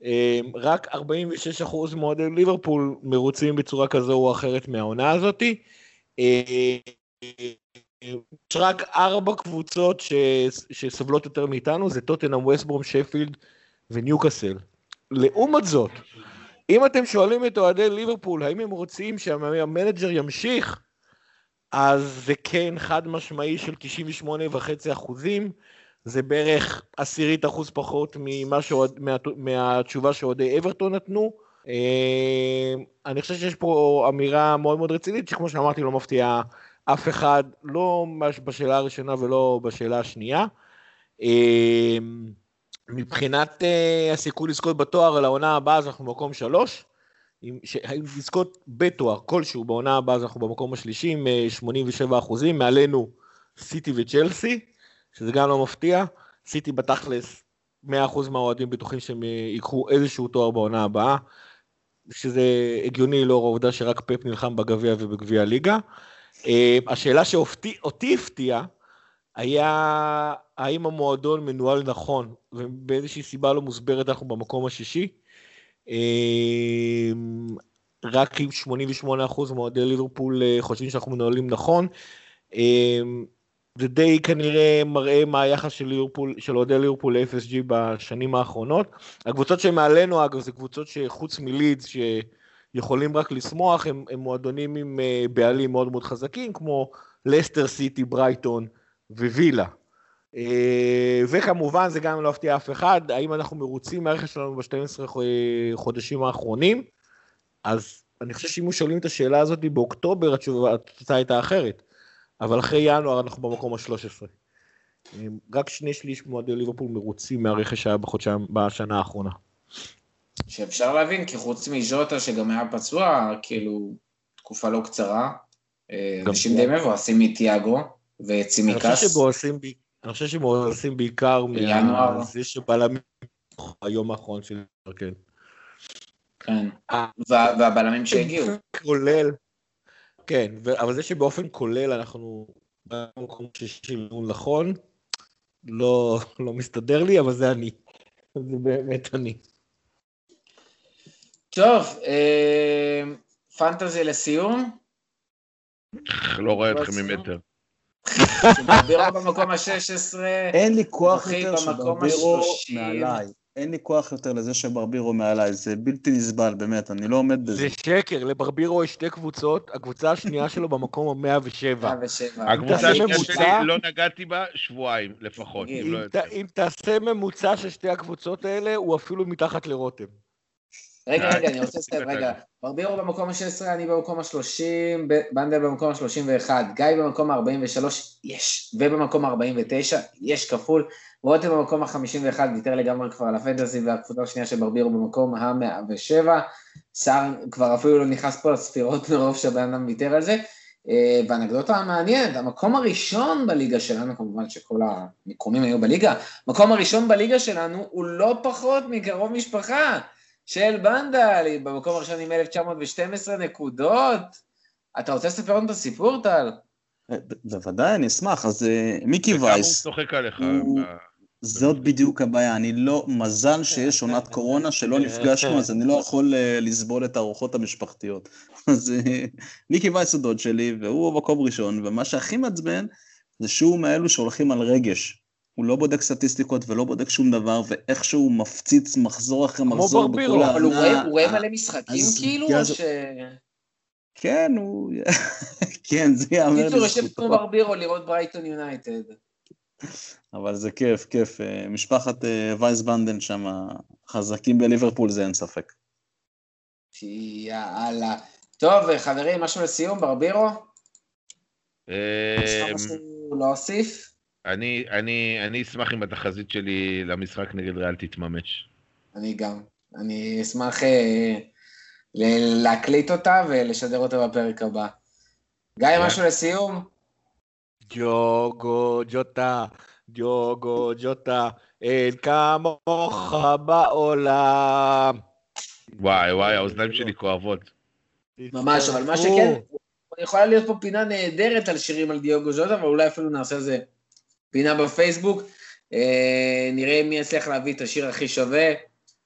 אה, רק 46% מאוהדי ליברפול מרוצים בצורה כזו או אחרת מהעונה הזאת. אה, יש רק ארבע קבוצות ש... שסובלות יותר מאיתנו, זה טוטנאם, ווסטברום, שפילד וניוקאסל. לעומת זאת, אם אתם שואלים את אוהדי ליברפול, האם הם רוצים שהמנג'ר ימשיך, אז זה כן חד משמעי של 98.5 אחוזים, זה בערך עשירית אחוז פחות ממה מה, מהתשובה שאוהדי אברטון נתנו. אה, אני חושב שיש פה אמירה מאוד מאוד רצינית, שכמו שאמרתי, לא מפתיעה אף אחד, לא בשאלה הראשונה ולא בשאלה השנייה. אה, מבחינת אה, הסיכוי לזכות בתואר על העונה הבאה, אז אנחנו במקום שלוש. אם לזכות בתואר כלשהו בעונה הבאה, אז אנחנו במקום השלישי עם אה, 87 אחוזים, מעלינו סיטי וצ'לסי, שזה גם לא מפתיע. סיטי בתכלס, 100% מהאוהדים בטוחים שהם ייקחו איזשהו תואר בעונה הבאה, שזה הגיוני לאור העובדה שרק פפ נלחם בגביע ובגביע הליגה. אה, השאלה שאותי הפתיעה, היה האם המועדון מנוהל נכון, ובאיזושהי סיבה לא מוסברת אנחנו במקום השישי. אה, רק עם 88% מאוהדי ליברפול אה, חושבים שאנחנו מנוהלים נכון. זה די כנראה מראה מה היחס של ליברפול, של אוהדי ליברפול ל-FSG בשנים האחרונות. הקבוצות שמעלינו, אגב, זה קבוצות שחוץ מלידס, שיכולים רק לשמוח, הם, הם מועדונים עם אה, בעלים מאוד מאוד חזקים, כמו לסטר סיטי, ברייטון ווילה. אה, וכמובן, זה גם לא הפתיע אף אחד, האם אנחנו מרוצים מהרכש שלנו ב-12 חודשים האחרונים? אז אני חושב שאם שואלים את השאלה הזאת באוקטובר, התשובה, התוצאה הייתה אחרת. אבל אחרי ינואר אנחנו במקום ה-13. רק שני שליש מועדי ליברפול מרוצים מהרכש שהיה בחודשיים, בשנה האחרונה. שאפשר להבין, כי חוץ מז'וטה שגם היה פצוע, כאילו, תקופה לא קצרה, אה, אנשים. די מבואסים מתיאגו וצימקס. ב- אני חושב שמועסים בעיקר בינואר. מזה שבלמים היום האחרון של... כן. כן. וה- והבלמים שהגיעו. כולל, כן, ו- אבל זה שבאופן כולל אנחנו במקום שישי ניהול נכון, לא, לא מסתדר לי, אבל זה אני. זה באמת אני. טוב, אה, פנטזי לסיום. לא רואה אתכם ממטר. ברבירו במקום ה-16. אין לי כוח יותר במקום שברבירו ה-שלושים. מעליי. אין לי כוח יותר לזה שברבירו מעליי, זה בלתי נסבל, באמת, אני לא עומד בזה. זה שקר, לברבירו יש שתי קבוצות, הקבוצה השנייה שלו במקום ה-107. 107. הקבוצה תעשה השנייה ממוצע. שלי, לא נגעתי בה שבועיים לפחות, אם לא יותר. אם תעשה ממוצע של שתי הקבוצות האלה, הוא אפילו מתחת לרותם. רגע, רגע, אני רוצה לסיים. רגע. ברבירו במקום ה-16, אני במקום ה-30, בנדל במקום ה-31, גיא במקום ה-43, יש. ובמקום ה-49, יש כפול. רותם במקום ה-51, ויתר לגמרי כבר על הפנטסי, והקבוצה השנייה של ברבירו במקום ה-107. סער כבר אפילו לא נכנס פה לספירות מרוב שהבן אדם ויתר על זה. אה, ואנקדוטה מעניינת, המקום הראשון בליגה שלנו, כמובן שכל המיקומים היו בליגה, המקום הראשון בליגה שלנו הוא לא פחות מקרוב משפחה. של בנדל, במקום הראשון עם 1912 נקודות. אתה רוצה לספר לנו את הסיפור, טל? אה, בוודאי, אני אשמח. אז אה, מיקי וכמה הוא וייס, צוחק עליך. הוא- זאת בדיוק הבעיה, אני לא, מזל שיש עונת קורונה שלא נפגשנו, אז אני לא יכול אה, לסבול את הארוחות המשפחתיות. אז אה, מיקי וייס הוא דוד שלי, והוא במקום ראשון, ומה שהכי מעצבן, זה שהוא מאלו שהולכים על רגש. הוא לא בודק סטטיסטיקות ולא בודק שום דבר, ואיכשהו מפציץ מחזור אחרי כמו מחזור ברבירו, בכל אבל הוא רואה- העונה. הוא רואה מלא משחקים אז כאילו, או ש... כן, הוא... כן, זה ייאמר קיצור, יושב כמו לזכותו. ברבירו לראות ברייטון יונייטד. אבל זה כיף, כיף. אה, משפחת אה, וייס בנדן שם, חזקים בליברפול, זה אין ספק. יאללה. טוב, חברים, משהו לסיום, ברבירו? יש לך משהו להוסיף? אני, אני, אני אשמח אם התחזית שלי למשחק נגד ריאל תתממש. אני גם. אני אשמח אה, להקליט אותה ולשדר אותה בפרק הבא. גיא. משהו לסיום? ג'וגו ג'וטה, ג'וגו ג'וטה, אין כמוך בעולם. וואי, וואי, האוזניים שלי כואבות. ממש, אבל מה שכן, יכולה להיות פה פינה נהדרת על שירים על דיוגו ז'וטה, אבל אולי אפילו נעשה איזה פינה בפייסבוק. אה, נראה מי יצליח להביא את השיר הכי שווה.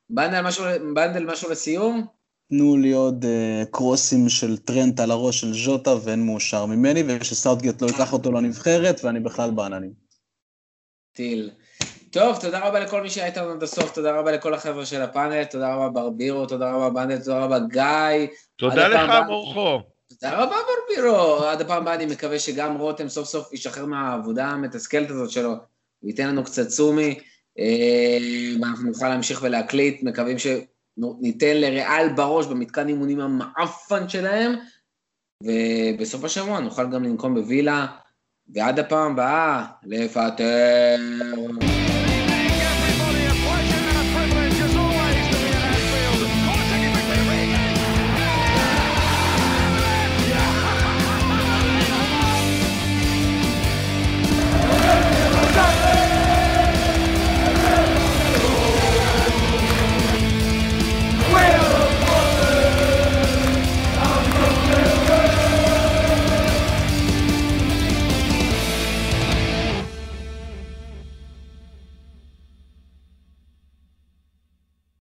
בנדל, משהו, בנדל, משהו לסיום? תנו לי עוד אה, קרוסים של טרנט על הראש של ז'וטה ואין מאושר ממני, ושסאות'גייט לא ייקח אותו לנבחרת, ואני בכלל בעננים. טיל. טוב, תודה רבה לכל מי שהיה איתנו עד הסוף, תודה רבה לכל החבר'ה של הפאנל, תודה רבה ברבירו, תודה רבה בנדל, תודה רבה גיא. תודה לך. מורכו. תודה רבה ברבירו. עד הפעם הבאה אני מקווה שגם רותם סוף סוף ישחרר מהעבודה המתסכלת הזאת שלו, וייתן לנו קצת צומי, אה, ואנחנו נוכל להמשיך ולהקליט, מקווים שניתן לריאל בראש במתקן אימונים המעפן שלהם, ובסוף השבוע נוכל גם לנקום בווילה, ועד הפעם הבאה, לפטר.